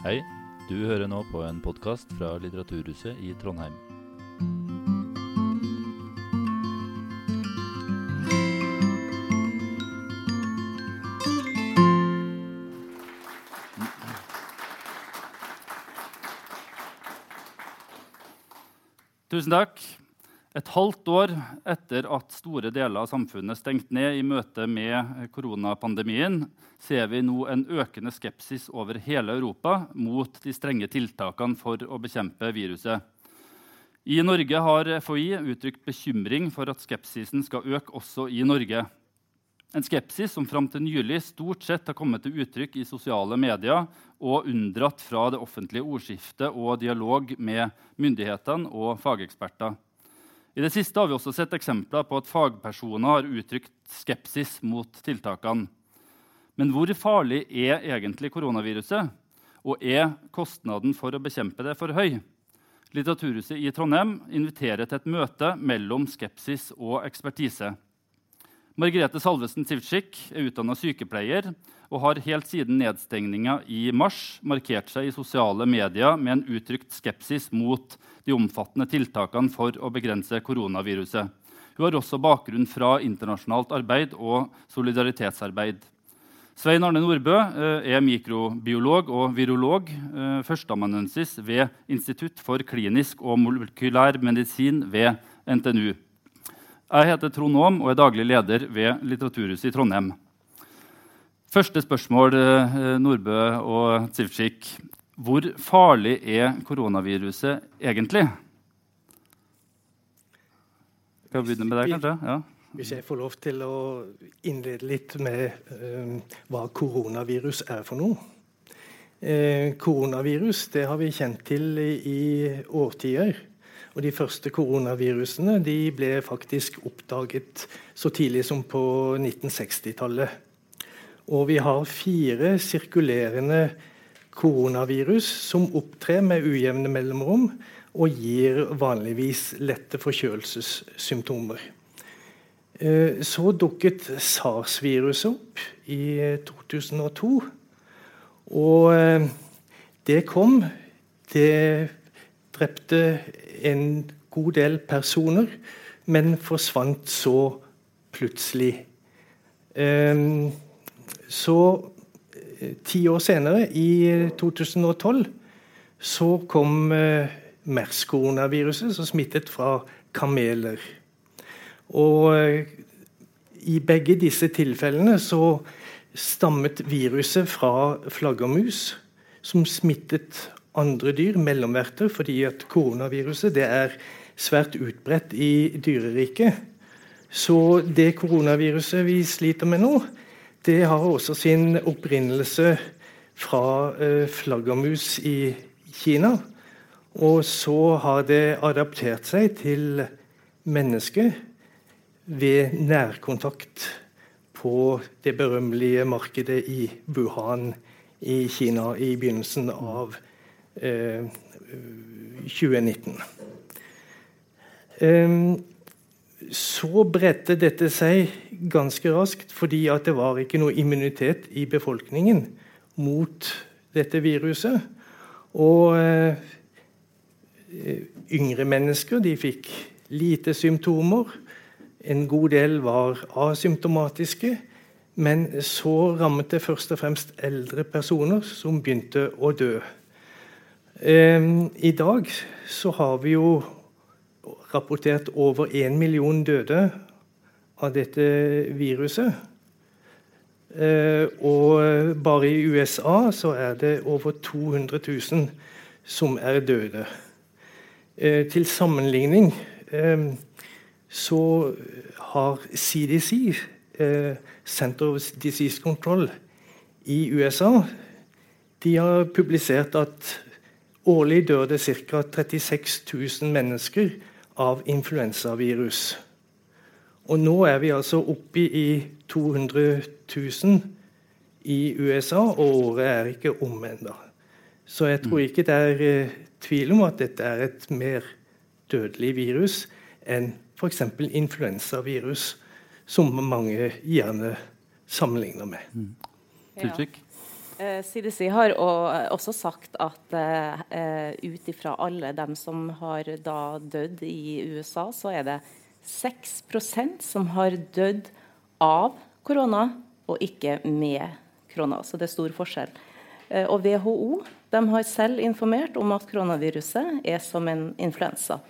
Hei, du hører nå på en podkast fra Litteraturhuset i Trondheim. Tusen takk. Et halvt år etter at store deler av samfunnet stengte ned i møte med koronapandemien, ser vi nå en økende skepsis over hele Europa mot de strenge tiltakene for å bekjempe viruset. I Norge har FHI uttrykt bekymring for at skepsisen skal øke også i Norge. En skepsis som fram til nylig stort sett har kommet til uttrykk i sosiale medier og unndratt fra det offentlige ordskiftet og dialog med myndighetene og fageksperter. I det siste har vi også sett eksempler på at fagpersoner har uttrykt skepsis mot tiltakene. Men hvor farlig er egentlig koronaviruset? Og er kostnaden for å bekjempe det for høy? Litteraturhuset i Trondheim inviterer til et møte mellom skepsis og ekspertise. Margrethe Salvesen Sivtsik er utdanna sykepleier og har helt siden nedstengninga i mars markert seg i sosiale medier med en uttrykt skepsis mot de omfattende tiltakene for å begrense koronaviruset. Hun har også bakgrunn fra internasjonalt arbeid og solidaritetsarbeid. Svein Arne Nordbø eh, er mikrobiolog og virolog, eh, førsteamanuensis ved Institutt for klinisk og molekylær medisin ved NTNU. Jeg heter Trond Aam og er daglig leder ved Litteraturhuset i Trondheim. Første spørsmål, eh, Nordbø og Tsivtsjik. Hvor farlig er koronaviruset egentlig? Skal vi begynne med deg, kanskje? Ja. Hvis jeg får lov til å innlede litt med uh, hva koronavirus er for noe. Uh, koronavirus det har vi kjent til i, i årtier. Og de første koronavirusene de ble faktisk oppdaget så tidlig som på 1960-tallet. Og vi har fire sirkulerende koronavirus som opptrer med ujevne mellomrom og gir vanligvis lette forkjølelsessymptomer. Eh, så dukket SARS-viruset opp i 2002. Og eh, det kom. Det drepte en god del personer, men forsvant så plutselig. Ehm, så eh, ti år senere, i 2012, så kom eh, MERS-koronaviruset, som smittet fra kameler. Og eh, i begge disse tilfellene så stammet viruset fra flaggermus, som smittet andre dyr, mellomverter, fordi at koronaviruset det er svært utbredt i dyreriket. Så det koronaviruset vi sliter med nå, det har også sin opprinnelse fra eh, flaggermus i Kina. Og så har det adaptert seg til mennesket ved nærkontakt på det berømmelige markedet i Wuhan i Kina i begynnelsen av 2000 2019. Så bredte dette seg ganske raskt fordi det var ikke noe immunitet i befolkningen mot dette viruset. Og eh, yngre mennesker de fikk lite symptomer. En god del var asymptomatiske. Men så rammet det først og fremst eldre personer som begynte å dø. Ehm, I dag så har vi jo rapportert over én million døde av dette viruset. Ehm, og bare i USA så er det over 200 000 som er døde. Ehm, til sammenligning så har CDC, eh, Center of Disease Control i USA, de har publisert at Årlig dør det ca. 36 000 mennesker av influensavirus. Og nå er vi altså oppe i 200 000 i USA, og året er ikke om ennå. Så jeg tror ikke det er eh, tvil om at dette er et mer dødelig virus enn f.eks. influensavirus, som mange gjerne sammenligner med. Mm. Ja. CDC eh, har også sagt at uh, ut ifra alle dem som har da dødd i USA, så er det 6% som har dødd av korona, og ikke med korona. Så det er stor forskjell. Og WHO de har selv informert om at koronaviruset er som en influensa.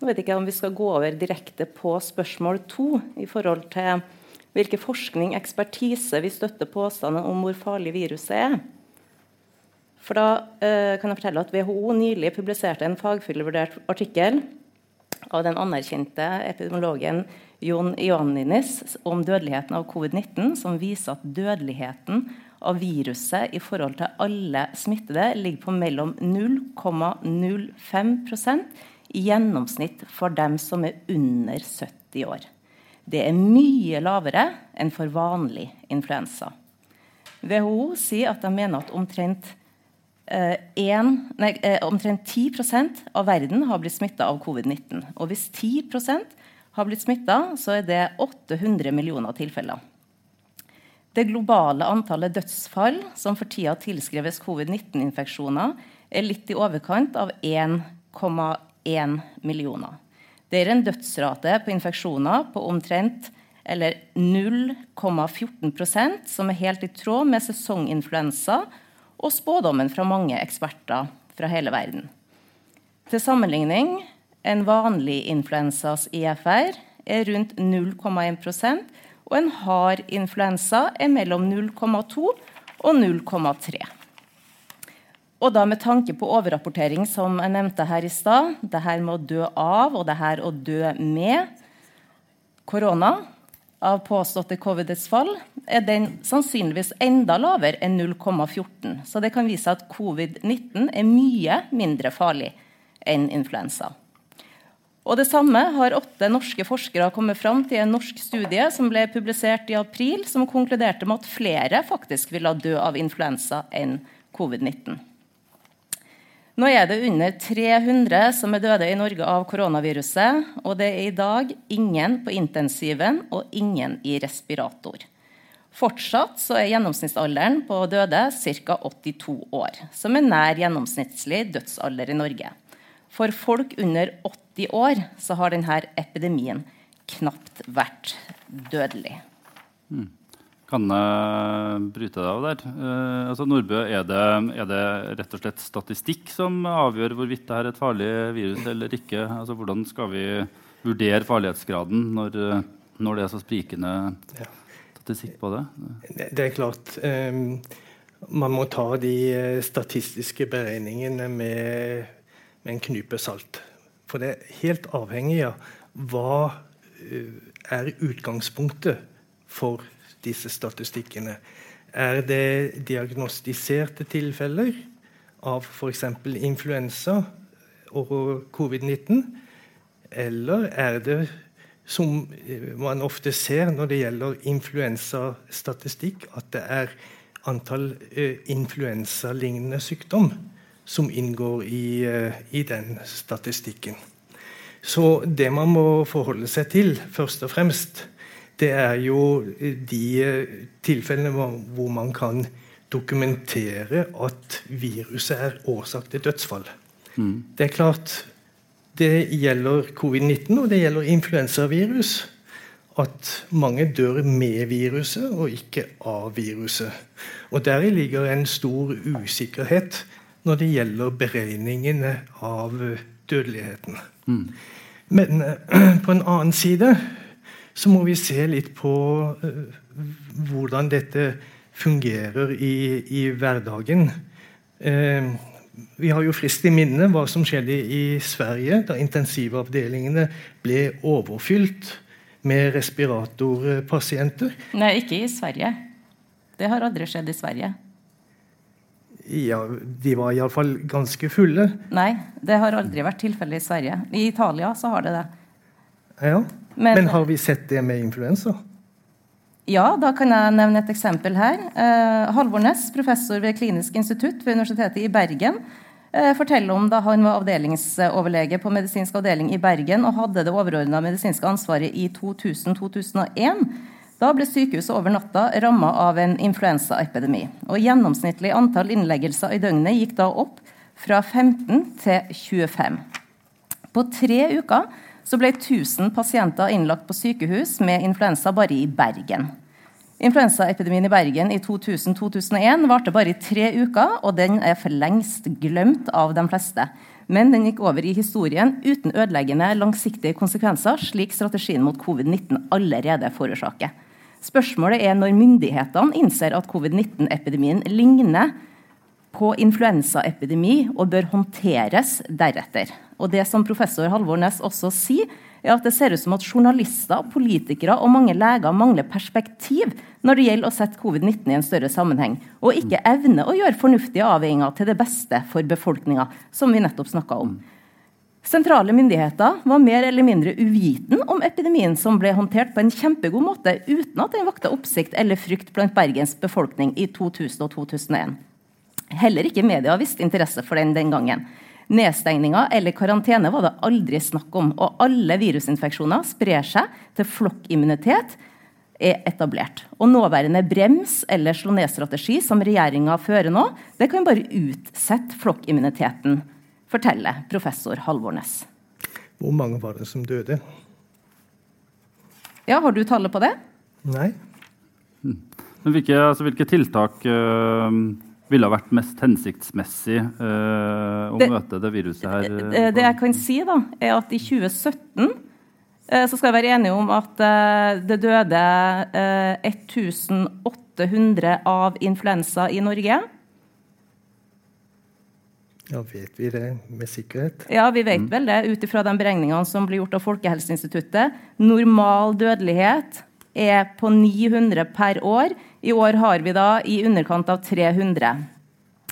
Nå vet jeg ikke om vi skal gå over direkte på spørsmål to i forhold til hvilken forskning, ekspertise, vi støtter påstanden om hvor farlig viruset er. For da eh, kan jeg fortelle at WHO nylig publiserte en fagfyllevurdert artikkel av den anerkjente epidemiologen Jon Ioanninis om dødeligheten av covid-19, som viser at dødeligheten av viruset i forhold til alle smittede ligger på mellom 0,05% i gjennomsnitt for dem som er under 70 år. Det er mye lavere enn for vanlig influensa. WHO sier at de mener at omtrent, eh, en, nei, eh, omtrent 10% av verden har blitt smitta av covid-19. Og hvis 10% har blitt smitta, så er det 800 millioner tilfeller. Det globale antallet dødsfall som for tida tilskreves covid-19-infeksjoner, er litt i overkant av 1,1 millioner. Det er en dødsrate på infeksjoner på omtrent eller 0,14% som er helt i tråd med sesonginfluensa og spådommen fra mange eksperter fra hele verden. Til sammenligning en vanlig influensas IFR er rundt 0,1% og en hard influensa er mellom 0,2 og 0,3. Og da med tanke på overrapportering, som jeg nevnte her i stad, det her med å dø av og det her å dø med korona av påståtte covid-dødsfall, er den sannsynligvis enda lavere enn 0,14. Så det kan vise at covid-19 er mye mindre farlig enn influensa. Og Det samme har åtte norske forskere kommet fram til i en norsk studie som ble publisert i april, som konkluderte med at flere faktisk ville dø av influensa enn covid-19. Nå er det under 300 som er døde i Norge av koronaviruset, og det er i dag ingen på intensiven og ingen i respirator. Fortsatt er gjennomsnittsalderen på døde ca. 82 år, som er nær gjennomsnittlig dødsalder i Norge. For folk under 80 år har denne epidemien knapt vært dødelig. Mm. Kan jeg bryte deg av der? Eh, altså Nordbø, er det, er det, rett og slett statistikk som avgjør hvorvidt det er et farlig virus eller ikke? Altså Hvordan skal vi vurdere farlighetsgraden når, når det er så sprikende statistikk på det? Det er klart. Um, man må ta de statistiske beregningene med med en knype salt. For det er helt avhengig av hva eh, er utgangspunktet for disse statistikkene. Er det diagnostiserte tilfeller av f.eks. influensa og covid-19? Eller er det, som eh, man ofte ser når det gjelder influensastatistikk, at det er antall uh, influensalignende sykdom som inngår i, eh, i, den statistikken. Så det man må forholde seg til, først og fremst, det er jo de eh, tilfellene hvor man kan dokumentere at viruset er årsak til dødsfall. Mm. Det er klart det gjelder covid-19 og det gjelder influensavirus. At mange dør med viruset og ikke av viruset. Og Deri ligger en stor usikkerhet når det gjelder beregningene av dødeligheten. Mm. Men uh, på en annen side så må vi se litt på uh, hvordan dette fungerer i, i hverdagen. Uh, vi har jo frist i minne hva som skjedde i Sverige da intensivavdelingene ble overfylt med respiratorpasienter. Nei, ikke i Sverige. Det har aldri skjedd i Sverige. Ja, De var iallfall ganske fulle. Nei, det har aldri vært tilfellet i Sverige. I Italia så har det det. Ja, Men, Men har vi sett det med influensa? Ja, da kan jeg nevne et eksempel her. Eh, Halvor Næss, professor ved Klinisk institutt ved Universitetet i Bergen, eh, forteller om da han var avdelingsoverlege på medisinsk avdeling i Bergen og hadde det overordna medisinske ansvaret i 2000-2001. Da ble sykehuset over natta ramma av en influensaepidemi. og Gjennomsnittlig antall innleggelser i døgnet gikk da opp fra 15 til 25. På tre uker så ble 1000 pasienter innlagt på sykehus med influensa bare i Bergen. Influensaepidemien i Bergen i 2000-2001 varte bare i tre uker, og den er for lengst glemt av de fleste. Men den gikk over i historien uten ødeleggende langsiktige konsekvenser, slik strategien mot covid-19 allerede forårsaker. Spørsmålet er når myndighetene innser at covid-19-epidemien ligner på influensaepidemi og bør håndteres deretter. Og det som professor Halvor Næss også sier, er at det ser ut som at journalister, politikere og mange leger mangler perspektiv når det gjelder å sette covid-19 i en større sammenheng, og ikke evner å gjøre fornuftige avveininger til det beste for befolkninga, som vi nettopp snakka om. Sentrale myndigheter var mer eller mindre uviten om epidemien, som ble håndtert på en kjempegod måte uten at den vakte oppsikt eller frykt blant Bergens befolkning i 2000 og 2001. Heller ikke media viste interesse for den den gangen. Nedstengninger eller karantene var det aldri snakk om, og alle virusinfeksjoner sprer seg til flokkimmunitet er etablert. Og nåværende brems- eller slå ned-strategi som regjeringa fører nå, det kan bare utsette flokkimmuniteten, forteller professor Halvornes. Hvor mange var det som døde? Ja, Har du tallet på det? Nei. Men hvilke, altså, hvilke tiltak øh, ville ha vært mest hensiktsmessig uh, å Det- møte det viruset her? øh, Eh, Det jeg kan si, da, er at i 2017 eh, så skal jeg være enige om at eh, det døde eh, 1800 av influensa i Norge. Ja, vet vi det med sikkerhet? Ja, vi vet vel det ut ifra de beregningene som blir gjort av Folkehelseinstituttet. Normal dødelighet er på 900 per år. I år har vi da i underkant av 300.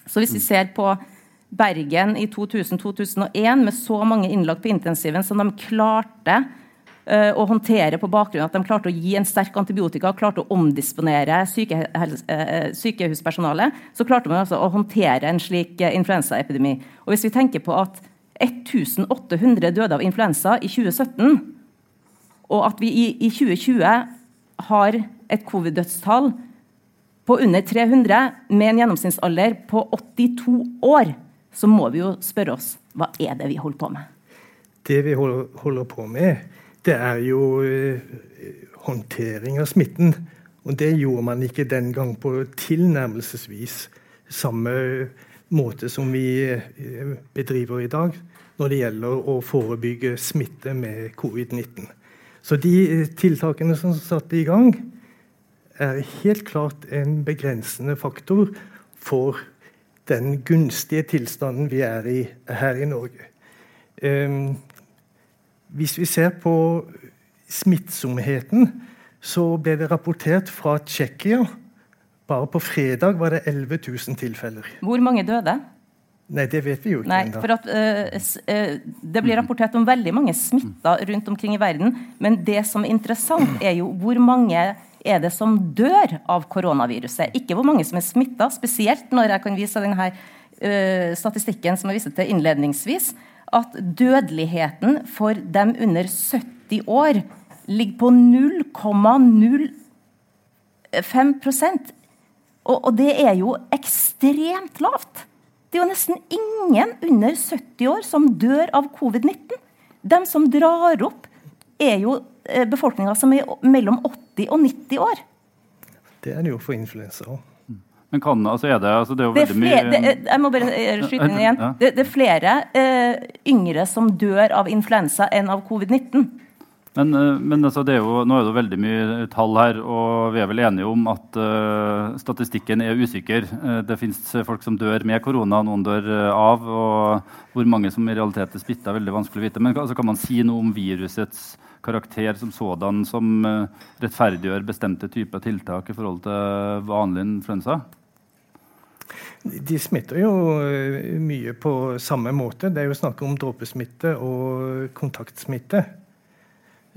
Så hvis vi ser på Bergen i 2000-2001 med så mange innlagt på intensiven som de klarte eh, å håndtere på bakgrunn av at de klarte å gi en sterk antibiotika, klarte å omdisponere sykehels, eh, sykehuspersonalet, så klarte man altså å håndtere en slik eh, influensaepidemi. Og hvis vi tenker på at 1800 døde av influensa i 2017, og at vi i 2020 har et covid-dødstall på under 300 med en gjennomsnittsalder på 82 år, så må vi jo spørre oss hva er det vi holder på med? Det vi holder, på med, det er jo eh, håndtering av smitten. Og det gjorde man ikke den gang på tilnærmelsesvis samme måte som vi eh, bedriver i dag når det gjelder å forebygge smitte med covid-19. Så de eh, tiltakene som satte i gang, er helt klart en begrensende faktor for den gunstige tilstanden vi er i her i Norge. Um, hvis vi ser på smittsomheten, så ble det rapportert fra Tsjekkia. Bare på fredag var det 11 000 tilfeller. Hvor mange døde? Nei, det vet vi jo ikke ennå. at eh, eh, Det blir rapportert om veldig mange smitta rundt omkring i verden. Men det som er interessant, er jo hvor mange er det som dør av koronaviruset. Ikke hvor mange som er smitta, spesielt når jeg kan vise denne uh, statistikken som jeg viste til innledningsvis, at dødeligheten for dem under 70 år ligger på 0,05 og, og det er jo ekstremt lavt. Det er jo nesten ingen under 70 år som dør av covid-19. De som drar opp, er jo eh, befolkninga som er mellom 80 og 90 år. Det er det jo for influensa òg. Men kan, altså er det, altså det er jo Det er veldig flere, det, er- jeg må bare eh, skyte inn igjen. Det, det er flere eh, yngre som dør av influensa enn av covid-19. Men, eh, men altså er jo, nå er det jo veldig mye tall her, og vi er vel enige om at uh, statistikken er usikker. Uh, det fins folk som dør med korona, noen dør uh, av. Og hvor mange som i realiteten er smitta, er veldig vanskelig å vite. Men altså, kan man si noe om virusets karakter som sådan som eh, rettferdiggjør bestemte typer tiltak i forhold til vanlig influensa? De smitter jo eh, mye på samme måte. Det er jo snakk om dråpesmitte og kontaktsmitte.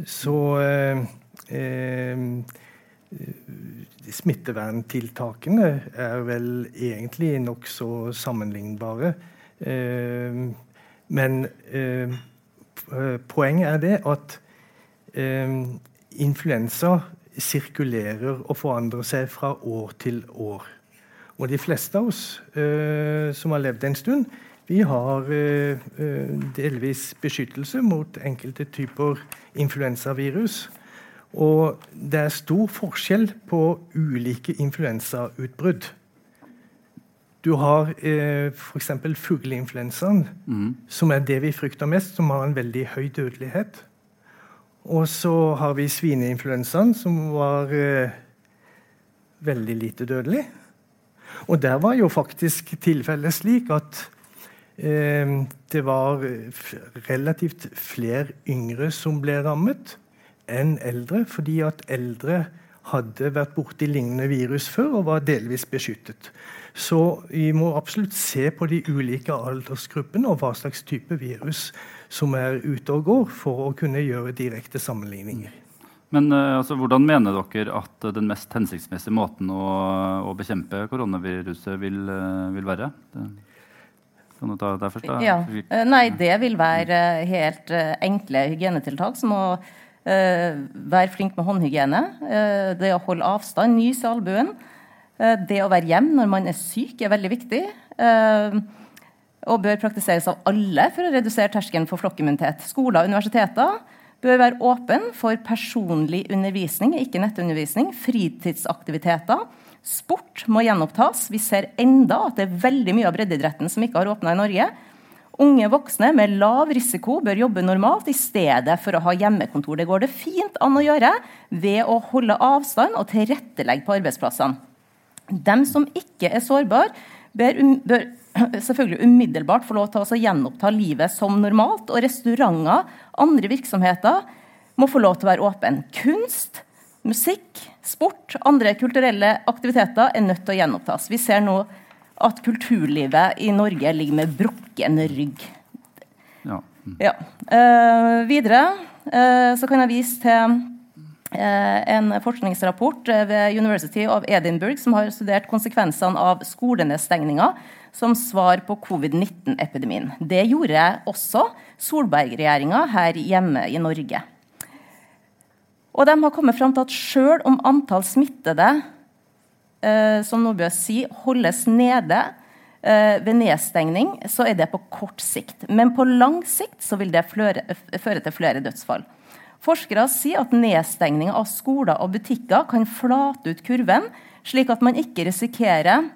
Så eh, eh, Smitteverntiltakene er vel egentlig nokså sammenlignbare. Eh, men eh, poenget er det at eh, influensa sirkulerer og forandrer seg fra år til år. Og de fleste av oss eh, som har levd en stund, vi har eh, eh delvis beskyttelse mot enkelte typer influensavirus. Og det er stor forskjell på ulike influensautbrudd. Du har eh, f.eks. fugleinfluensaen, mm. som er det vi frykter mest, som har en veldig høy dødelighet. Og så har vi svineinfluensaen, som var eh, veldig lite dødelig. Og der var jo faktisk tilfellet slik at det var relativt flere yngre som ble rammet enn eldre, fordi at eldre hadde vært borti lignende virus før og var delvis beskyttet. Så vi må absolutt se på de ulike aldersgruppene og hva slags type virus som er ute og går, for å kunne gjøre direkte sammenligninger. Men uh, altså, Hvordan mener dere at den mest hensiktsmessige måten å, å bekjempe koronaviruset vil, uh, vil være? Det, kan du ta det først? da? Ja. Nei, det vil være helt uh, enkle hygienetiltak som å Eh, være flink med håndhygiene. Eh, det å holde avstand, nys i albuen. Eh, det å være hjemme når man er syk, er veldig viktig. Og bør praktiseres av alle for å redusere terskelen for flokkimmunitet. Skoler og universiteter bør være åpne for personlig undervisning, ikke nettundervisning. Fritidsaktiviteter. Sport må gjenopptas. Vi ser enda at det er veldig mye av breddeidretten som ikke har åpna i Norge. Unge voksne med lav risiko bør jobbe normalt i stedet for å ha hjemmekontor. Det går det fint an å gjøre ved å holde avstand og tilrettelegge på arbeidsplassene. De som ikke er sårbare, bør, um, bør selvfølgelig umiddelbart få lov til å gjenoppta livet som normalt. Og restauranter, andre virksomheter, må få lov til å være åpne. Kunst, musikk, sport, andre kulturelle aktiviteter er nødt til å gjenopptas. Vi ser nå at kulturlivet i Norge ligger med brukken rygg. Ja. Mm. ja. Uh, videre uh, så kan jeg vise til uh, en forskningsrapport ved University of Edinburgh som har studert konsekvensene av skolenedstengninga som svar på covid-19-epidemien. Det gjorde også Solberg-regjeringa her hjemme i Norge. Og de har kommet fram til at sjøl om antall smittede eh, som Nordbø sier, holdes nede eh, ved nedstengning, så er det på kort sikt. Men på lang sikt så vil det fløre, føre til flere dødsfall. Forskere sier at nedstengning av skoler og butikker kan flate ut kurven, slik at man ikke risikerer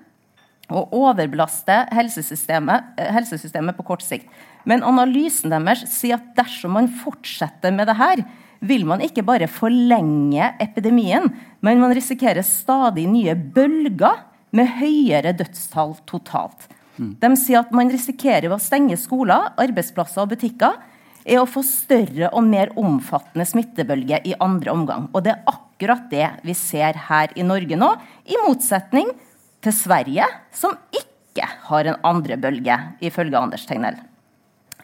å overbelaste helsesystemet, eh, helsesystemet på kort sikt. Men analysen deres sier at dersom man fortsetter med det her, vil man ikke bare forlenge epidemien, men man risikerer stadig nye bølger med høyere dødstall totalt. Mm. De sier at man risikerer ved å stenge skoler, arbeidsplasser og butikker er å få større og mer omfattende smittebølge i andre omgang. Og det er akkurat det vi ser her i Norge nå, i motsetning til Sverige, som ikke har en andre bølge, ifølge Anders Tegnell.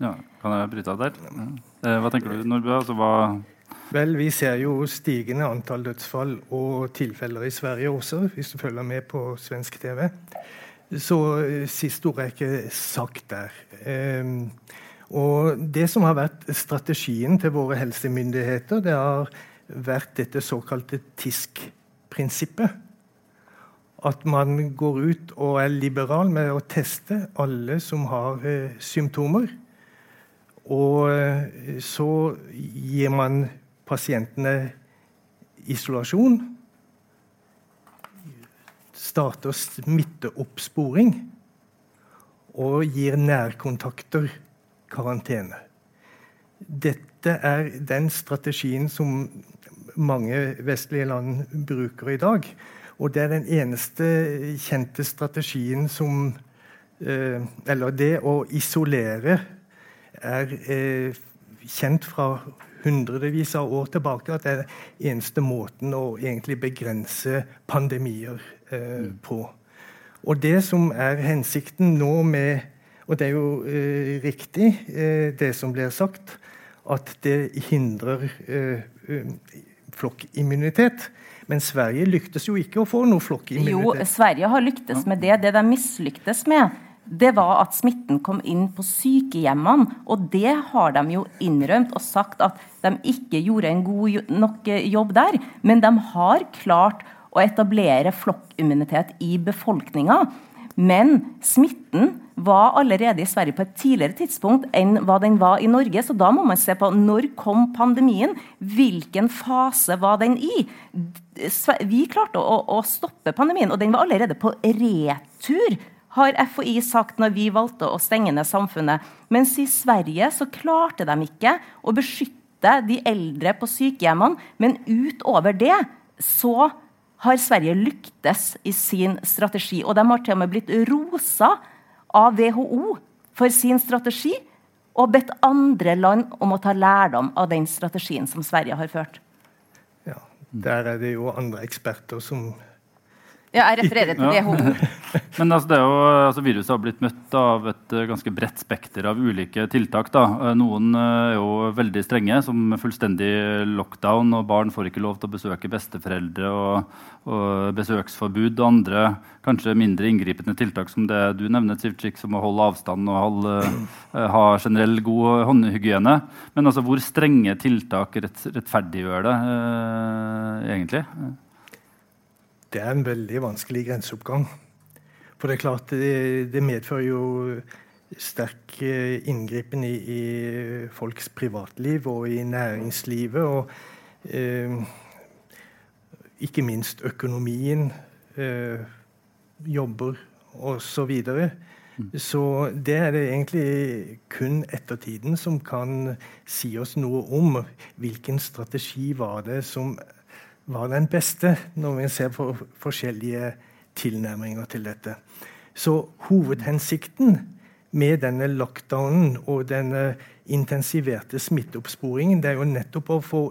Ja, kan jeg bryte av der? Eh, hva tenker du, Nordbø? Altså, hva Vel, vi ser jo stigende antall dødsfall og tilfeller i Sverige også, hvis du følger med på svensk TV. Så eh, siste ord er ikke sagt der. Um, og det som har vært strategien til våre helsemyndigheter, det har vært dette såkalte TISK-prinsippet. At man går ut og er liberal med å teste alle som har uh, symptomer. Og så gir man pasientene isolasjon. Starter smitteoppsporing. Og gir nærkontakter karantene. Dette er den strategien som mange vestlige land bruker i dag. Og det er den eneste kjente strategien som eh, Eller det å isolere er eh, kjent fra hundrevis av år tilbake at det er den eneste måten å egentlig begrense pandemier eh, mm. på. Og det som er hensikten nå med Og det er jo eh, riktig, eh, det som blir sagt, at det hindrer eh, eh, flokkimmunitet. Men Sverige lyktes jo ikke å få noe flokkimmunitet. Jo, Sverige har lyktes med det. Det de mislyktes med, det var at smitten kom inn på sykehjemmene. Og det har de jo innrømt og sagt at de ikke gjorde en god nok jobb der. Men de har klart å etablere flokkimmunitet i befolkninga. Men smitten var allerede i Sverige på et tidligere tidspunkt enn hva den var i Norge. Så da må man se på når kom pandemien? Hvilken fase var den i? Vi klarte å, å stoppe pandemien, og den var allerede på retur har FHI sagt når vi valgte å stenge ned samfunnet. Mens i Sverige så klarte de ikke å beskytte de eldre på sykehjemmene. Men utover det så har Sverige lyktes i sin strategi. Og de har til og med blitt rosa av WHO for sin strategi. Og bedt andre land om å ta lærdom av den strategien som Sverige har ført. Ja, Der er det jo andre eksperter som ja, jeg refererer til WHO. Men altså, jo, altså, Viruset har blitt møtt av et uh, ganske bredt spekter av ulike tiltak. Da. Uh, noen uh, er jo veldig strenge, som fullstendig lockdown, og barn får ikke lov til å besøke besteforeldre, og, og besøksforbud. Og andre kanskje mindre inngripende tiltak som det du nevner, Sivcik, som å holde avstand og holde, ha generell god håndhygiene. Men altså, hvor strenge tiltak rett, rettferdiggjør det egentlig? Det er en veldig vanskelig grenseoppgang. For det er klart, det, det medfører jo sterk eh, inngripen i, i, folks privatliv og i næringslivet. Og eh, ikke minst økonomien, eh, jobber osv. Så, videre. så det er det egentlig kun ettertiden som kan si oss noe om hvilken strategi var det som var den beste når vi ser på forskjellige tilnærminger til dette. Så hovedhensikten med denne lockdownen og denne intensiverte smitteoppsporingen det er jo nettopp å få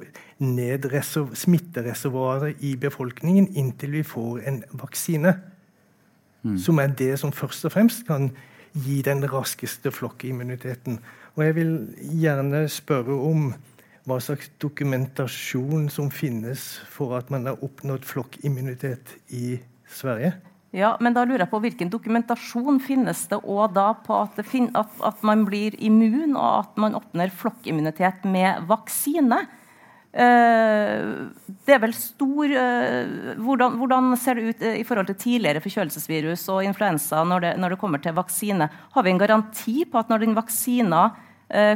ned smittereservoaret i befolkningen inntil vi får en vaksine. Mm. Som er det som først og fremst kan gi den raskeste flokkimmuniteten. Og jeg vil gjerne spørre om hva slags dokumentasjon som finnes for at man har oppnådd flokkimmunitet i Sverige? Ja, men da lurer jeg på Hvilken dokumentasjon finnes det òg da på at, at, at, man blir immun, og at man oppnår flokkimmunitet med vaksine? Uh, det er vel stor uh, hvordan, hvordan, ser det ut uh, i forhold til tidligere forkjølelsesvirus og influensa når det, når det kommer til vaksine? Har vi en garanti på at når den vaksina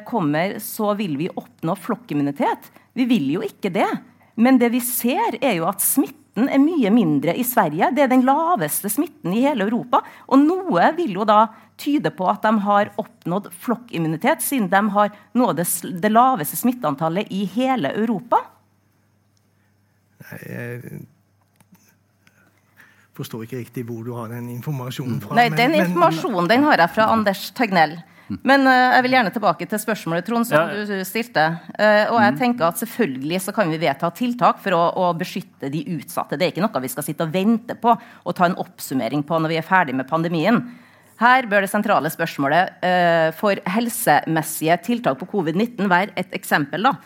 kommer, så vil vi oppnå flokkimmunitet. Vi vil jo ikke det. Men det vi ser, er jo at smitten er mye mindre i Sverige. Det er den laveste smitten i hele Europa. Og noe vil jo da tyde på at de har oppnådd flokkimmunitet, siden de har av det, det laveste smitteantallet i hele Europa. Nei, jeg forstår ikke riktig hvor du har den informasjonen fra. Nei, Den informasjonen den har jeg fra Anders Tegnell. Men uh, jeg vil gjerne tilbake til spørsmålet Trond, som ja. du stilte. Uh, og jeg mm. tenker at Selvfølgelig så kan vi vedta tiltak for å, å, beskytte de utsatte. Det er ikke noe vi skal sitte og vente på og ta en oppsummering på når vi er ferdig med pandemien. Her bør det sentrale spørsmålet uh, for helsemessige tiltak på covid-19 være et eksempel. da.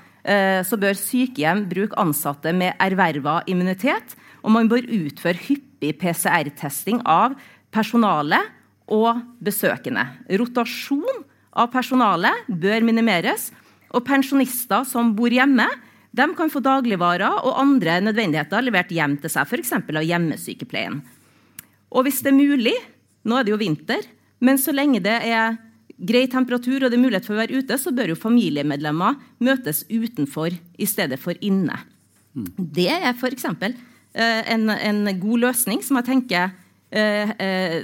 Så bør sykehjem bruke ansatte med erverva immunitet. Og man bør utføre hyppig PCR-testing av personalet og besøkende. Rotasjon av personalet bør minimeres. Og pensjonister som bor hjemme, de kan få dagligvarer og andre nødvendigheter levert hjem til seg, f.eks. av hjemmesykepleien. Og hvis det er mulig, nå er det jo vinter, men så lenge det er grei temperatur og det er mulighet for å være ute, så bør jo familiemedlemmer møtes utenfor i stedet for inne. Mm. Det er f.eks. Eh, en, en god løsning som jeg tenker Eh, eh,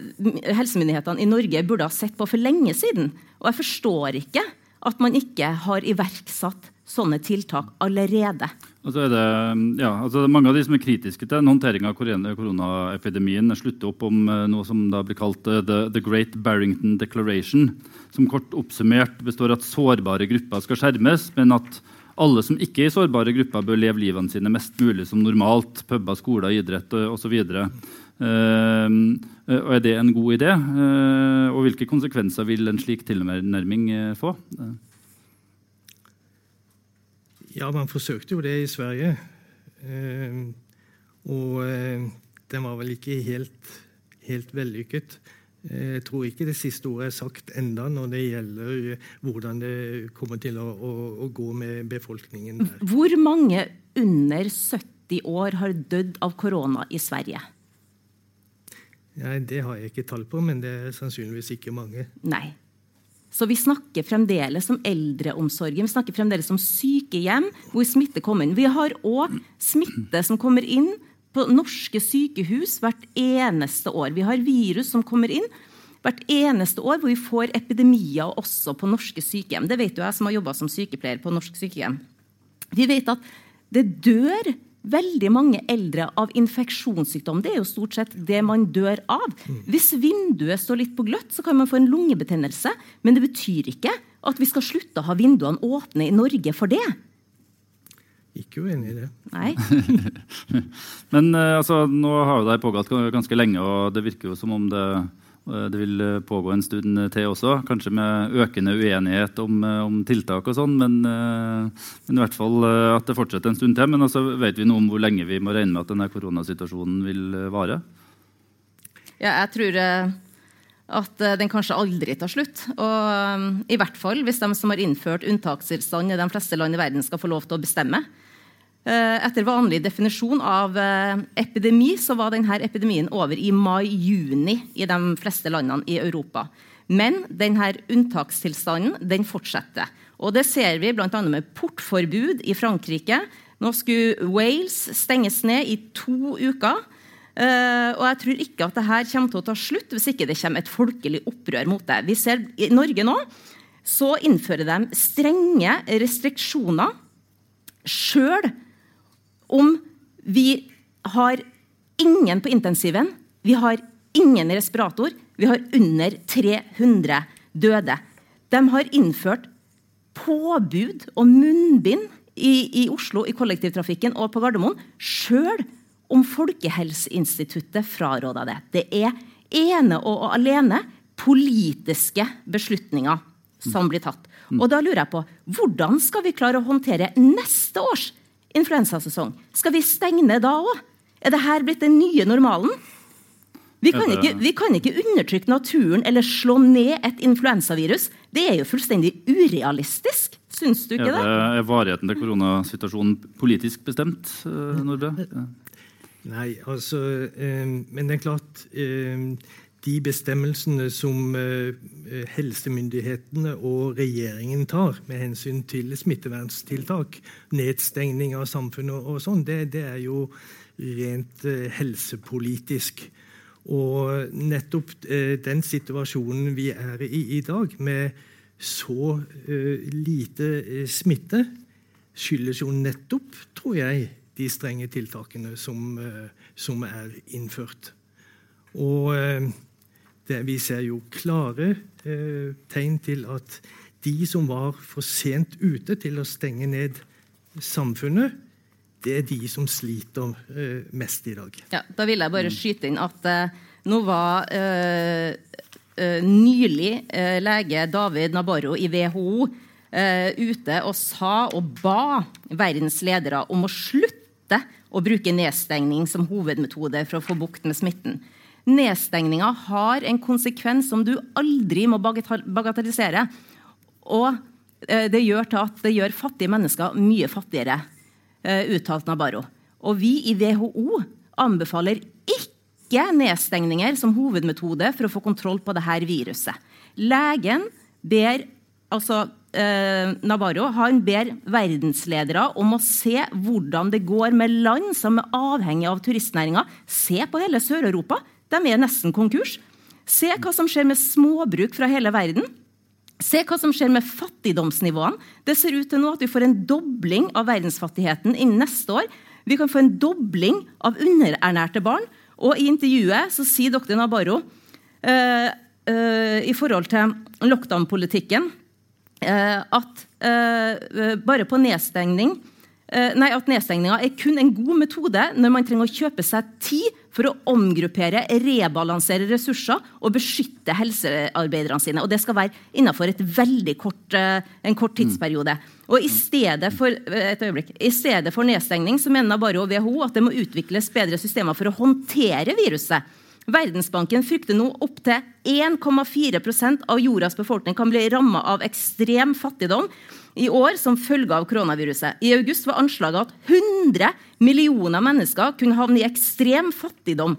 helsemyndighetene i Norge burde ha sett på for lenge siden. Og jeg forstår ikke at man ikke har iverksatt sånne tiltak allerede. Altså det, ja, altså mange av de som er kritiske til håndtering av koronaepidemien, slutter opp om eh, noe som da blir kalt uh, the, the, Great Barrington Declaration, som kort oppsummert består av at sårbare grupper skal skjermes, men at alle som ikke er i sårbare grupper, bør leve livene sine mest mulig som normalt. Puber, skoler, idrett osv. Uh, og Er det en god idé? Uh, og hvilke konsekvenser vil en slik tilnærming uh, få? Ja, man forsøkte jo det i Sverige. og den var vel ikke helt, helt vellykket. Jeg tror ikke det siste ordet er sagt enda når det gjelder hvordan det kommer til å, å, å gå med befolkningen der. Hvor mange under 70 år har dødd av korona i Sverige? Nei, Det har jeg ikke tall på, men det er sannsynligvis ikke mange. Nei. Så vi snakker fremdeles om eldreomsorgen, vi snakker fremdeles om sykehjem hvor smitte kommer inn. Vi har òg smitte som kommer inn på norske sykehus hvert eneste år. Vi har virus som kommer inn hvert eneste år hvor vi får epidemier også på norske sykehjem. Det vet jo jeg som har jobba som sykepleier på norsk sykehjem. Vi vet at det dør veldig mange eldre av infeksjonssykdom. Det er jo stort sett det man dør av. Hvis vinduet står litt på gløtt, så kan man få en lungebetennelse. Men det betyr ikke at vi skal slutte å ha vinduene åpne i Norge for det. Ikke uenig i det. Nei. Men eh, altså, nå har jo det pågått ganske lenge, og det virker jo som om det, eh, det vil pågå en stund til også. Kanskje med økende uenighet om, eh, om tiltak og sånn, men, eh, men i hvert fall eh, at det fortsetter en stund til. Men altså, vet vi noe om hvor lenge vi må regne med at denne koronasituasjonen vil eh, vare? Ja, jeg tror eh, at eh, den kanskje aldri tar slutt. Og um, i hvert fall hvis de som har innført unntakstilstand i de fleste land i verden skal få lov til å bestemme. Eh, Etter vanlig definisjon av eh, epidemi så var denne epidemien over i mai-juni i de fleste landene i Europa. Men denne unntakstilstanden den fortsetter. Og det ser vi bl.a. med portforbud i Frankrike. Nå skulle Wales stenges ned i to uker. Eh, og jeg tror ikke at dette kommer til å ta slutt hvis ikke det kommer et folkelig opprør mot det. Vi ser I Norge nå så innfører de strenge restriksjoner sjøl om vi har ingen på intensiven, vi har ingen i respirator, vi har under 300 døde. De har innført påbud og munnbind i, i Oslo i kollektivtrafikken og på Gardermoen, sjøl om Folkehelseinstituttet fraråda det. Det er ene og alene politiske beslutninger som blir tatt. Og da lurer jeg på, Hvordan skal vi klare å håndtere neste års influensasesong? Skal vi stenge ned da òg? Er dette blitt den nye normalen? Vi kan, ikke, vi kan ikke undertrykke naturen eller slå ned et influensavirus. Det er jo fullstendig urealistisk. Syns du ikke Er, det? det, er varigheten til koronasituasjonen politisk bestemt, eh, Nordbø? Nei, altså eh, Men det er klart eh, De bestemmelsene som eh, helsemyndighetene og regjeringen tar med hensyn til smitteverntiltak, nedstengning av samfunnet og sånn, det, det er jo rent eh, helsepolitisk. Og nettopp eh, den situasjonen vi er i i dag, med så eh, lite eh, smitte, skyldes jo nettopp, tror jeg, de strenge tiltakene som, eh, som er innført. Og eh, det, vi ser jo klare eh, tegn til at de som var for sent ute til å stenge ned samfunnet, det er de som sliter eh, mest i dag. Ja, da vil jeg bare skyte inn at eh, nå var eh, eh, nylig eh, lege David Nabarro i WHO eh, ute og sa og ba verdens ledere om å slutte å bruke nedstengning som hovedmetode for å få bukt med smitten. Nedstengninga har en konsekvens som du aldri må bagatellisere. Og eh, det gjør til at det gjør fattige mennesker mye fattigere, uttalte uttalt Nabarro. Og vi i WHO anbefaler ikke nedstengninger som hovedmetode for å få kontroll på dette viruset. Legen ber altså eh, Navarro han ber verdensledere om å se hvordan det går med land som er avhengig av turistnæringa. Se på hele Sør-Europa. De er nesten konkurs. Se hva som skjer med småbruk fra hele verden. Se hva som skjer med fattigdomsnivåene. Det ser ut til nå at vi får en dobling av verdensfattigheten innen neste år. Vi kan få en dobling av underernærte barn. Og i intervjuet så sier dr. Nabarro uh, uh, i forhold til lockdown-politikken uh, at bare på nedstengning Nei, at nedstengninga er kun en god metode når man trenger å kjøpe seg tid for å omgruppere, rebalansere ressurser og beskytte helsearbeiderne sine. Og det skal være innenfor kort, eh, en kort tidsperiode. Og i stedet for, eh, øyeblikk, I stedet for nedstengning så mener bare og WHO at det må utvikles bedre systemer for å håndtere viruset. Verdensbanken frykter nå opptil 1,4% av jordas befolkning kan bli ramma av ekstrem fattigdom i år som følge av koronaviruset. I august var anslaget at 100 millioner mennesker kunne havne i ekstrem fattigdom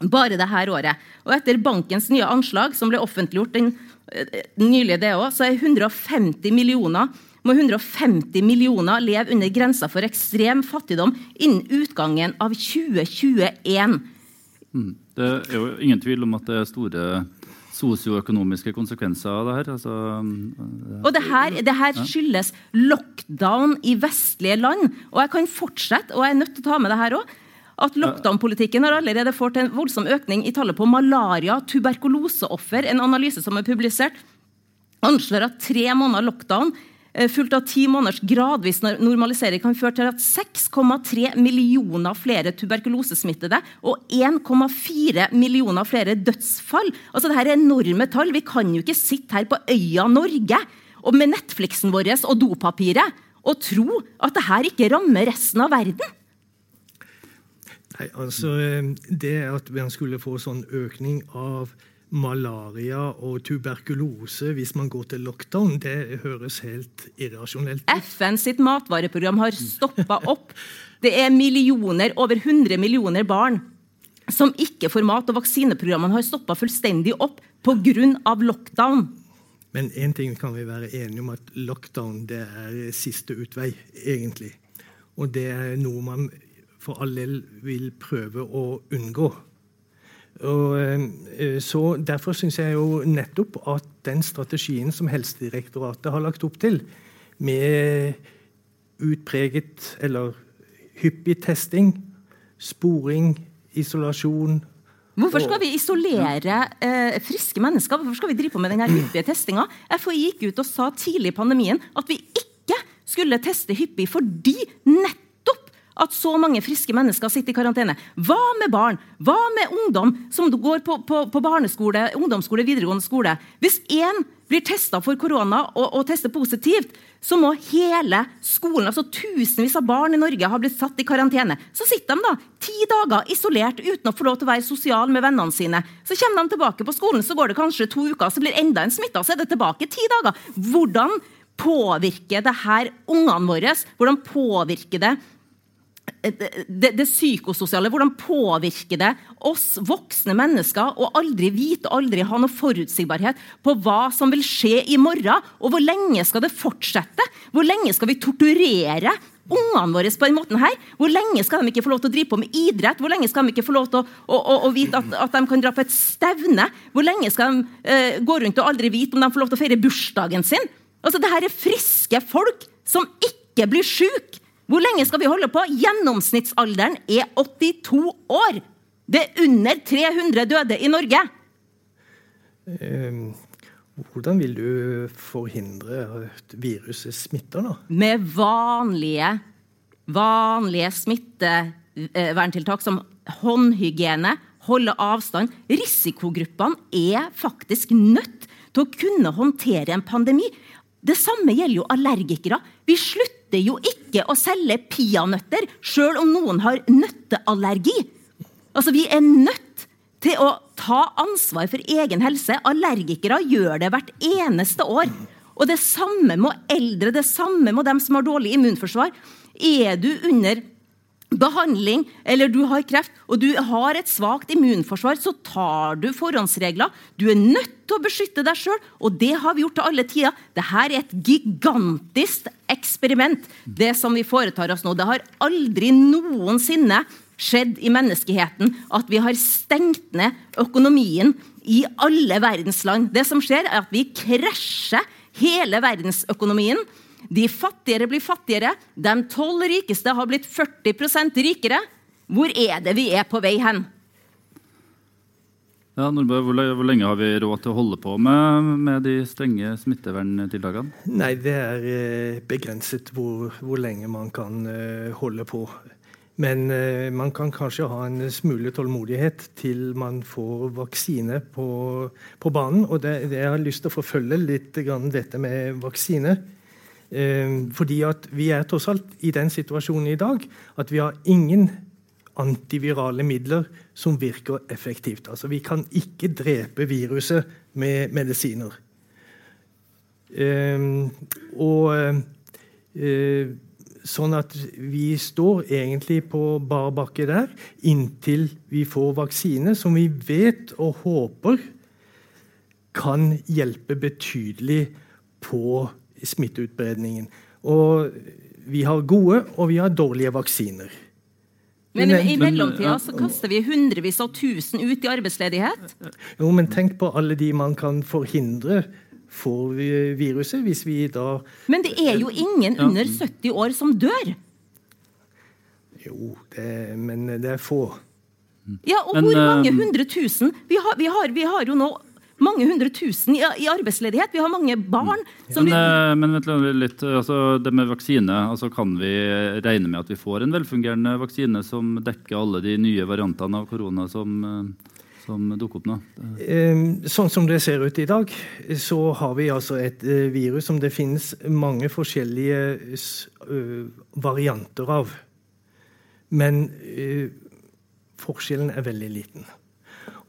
bare dette året. Og etter bankens nye anslag, som ble offentliggjort den, eh, nylig, det også, så er 150 millioner må 150 millioner leve under grensa for ekstrem fattigdom innen utgangen av 2021. Mm. Det er jo ingen tvil om at det er store sosioøkonomiske konsekvenser av det her. Altså, og det her, det her, skyldes lockdown i vestlige land. Og jeg kan fortsette, og jeg er nødt til å ta med det her òg. At lockdown-politikken har allerede fått en voldsom økning i tallet på malaria, tuberkuloseoffer. En analyse som er publisert, anslår at tre måneder lockdown Eh, fulgt av ti måneders gradvis normalisering kan føre til at 6,3 millioner flere tuberkulosesmittede og 1,4 millioner flere dødsfall. Altså Dette er enorme tall. Vi kan jo ikke sitte her på øya Norge og med Netflixen vår og dopapiret og tro at dette ikke rammer resten av verden. Nei, altså eh, Det at man skulle få sånn økning av malaria og tuberkulose hvis man går til lockdown, det høres helt irrasjonelt ut. FN sitt matvareprogram har stoppa opp. Det er millioner, over 100 millioner barn som ikke får mat, og vaksineprogrammene har stoppa fullstendig opp pga. lockdown. Men én ting kan vi være enige om, at lockdown det er siste utvei, egentlig. Og det er noe man for all del vil prøve å unngå. Og, eh, så Derfor syns jeg jo nettopp at den strategien som Helsedirektoratet har lagt opp til, med utpreget eller hyppig testing, sporing, isolasjon Hvorfor skal vi isolere eh, friske mennesker? Hvorfor skal vi drive på med denne hyppige testinga? FHI gikk ut og sa tidlig i pandemien at vi ikke skulle teste hyppig fordi nett at så mange friske mennesker sitter i karantene? Hva med barn? Hva med ungdom som går på, på, på barneskole, ungdomsskole, videregående skole? Hvis én blir testa for korona og, og tester positivt, så må hele skolen, altså tusenvis av barn i Norge, ha blitt satt i karantene. Så sitter de da ti dager isolert uten å få lov til å være sosial med vennene sine. Så kommer de tilbake på skolen, så går det kanskje to uker, så blir enda en smitta, så er det tilbake ti dager. Hvordan påvirker det her ungene våre? Hvordan påvirker det det, det, psykososiale, hvordan påvirker det oss voksne mennesker å aldri vite aldri ha noe forutsigbarhet på hva som vil skje i morgen? Og hvor lenge skal det fortsette? Hvor lenge skal vi torturere ungene våre på den måten her? Hvor lenge skal de ikke få lov til å drive på med idrett? Hvor lenge skal de ikke få lov til å, å, å, å vite at, at, de kan dra på et stevne? Hvor lenge skal de uh, gå rundt og aldri vite om de får lov til å feire bursdagen sin? Altså, det her er friske folk som ikke blir syke. Hvor lenge skal vi holde på? Gjennomsnittsalderen er 82 år. Det er under 300 døde i Norge. Ehm, hvordan vil du forhindre at viruset smitter, da? Med vanlige, vanlige smitteverntiltak som håndhygiene, holde avstand. Risikogruppene er faktisk nødt til å kunne håndtere en pandemi. Det samme gjelder jo allergikere. Vi slutter jo ikke å selge peanøtter sjøl om noen har nøtteallergi. Altså, Vi er nødt til å ta ansvar for egen helse. Allergikere gjør det hvert eneste år. Og det samme må eldre, det samme må dem som har dårlig immunforsvar. Er du under behandling eller du har kreft og du har et svakt immunforsvar, så tar du forhåndsregler. Du er nødt til å beskytte deg sjøl, og det har vi gjort til alle tider. Dette er et gigantisk eksperiment, det som vi foretar oss nå. Det har aldri noensinne skjedd i menneskeheten at vi har stengt ned økonomien i alle verdens land. Det som skjer, er at vi krasjer hele verdensøkonomien. De fattigere blir fattigere. De tolv rikeste har blitt 40% rikere. Hvor er det vi er på vei hen? Ja, Nordbø, hvor, lenge har vi råd til å holde på med, med de strenge smitteverntiltakene? Nei, Det er eh, begrenset hvor, hvor lenge man kan uh, holde på. Men uh, man kan kanskje ha en smule tålmodighet til man får vaksine på, på banen. Og det, det jeg har lyst til å forfølge litt dette med vaksine. Ehm, fordi vi er tross alt i den situasjonen i dag at vi har ingen antivirale midler som virker effektivt. Altså, vi kan ikke drepe viruset med medisiner. Um, og uh, Sånn at vi står egentlig på bar bakke der inntil vi får vaksine som vi vet og håper kan hjelpe betydelig på smitteutbredningen. Og vi har gode og vi har dårlige vaksiner. Men i mellomtida så kaster vi hundrevis av tusen ut i arbeidsledighet. Jo, men tenk på alle de man kan forhindre får viruset hvis vi da Men det er jo ingen under 70 år som dør! Jo, det, men det er få. Ja, og Men, hvor mange eh, hundre tusen? Vi har, vi har, vi har jo nå mange hundre tusen i, i arbeidsledighet. Vi har mange barn som Men, blir eh, men vent litt, altså det med vaksine, altså kan vi regne med at vi får en velfungerende vaksine som dekker alle de nye variantene av korona som, eh, som dukker opp nå? Eh, Sånn som det ser ut i dag, så har vi altså et eh, virus som det finnes mange forskjellige varianter av. Men forskjellen er veldig liten.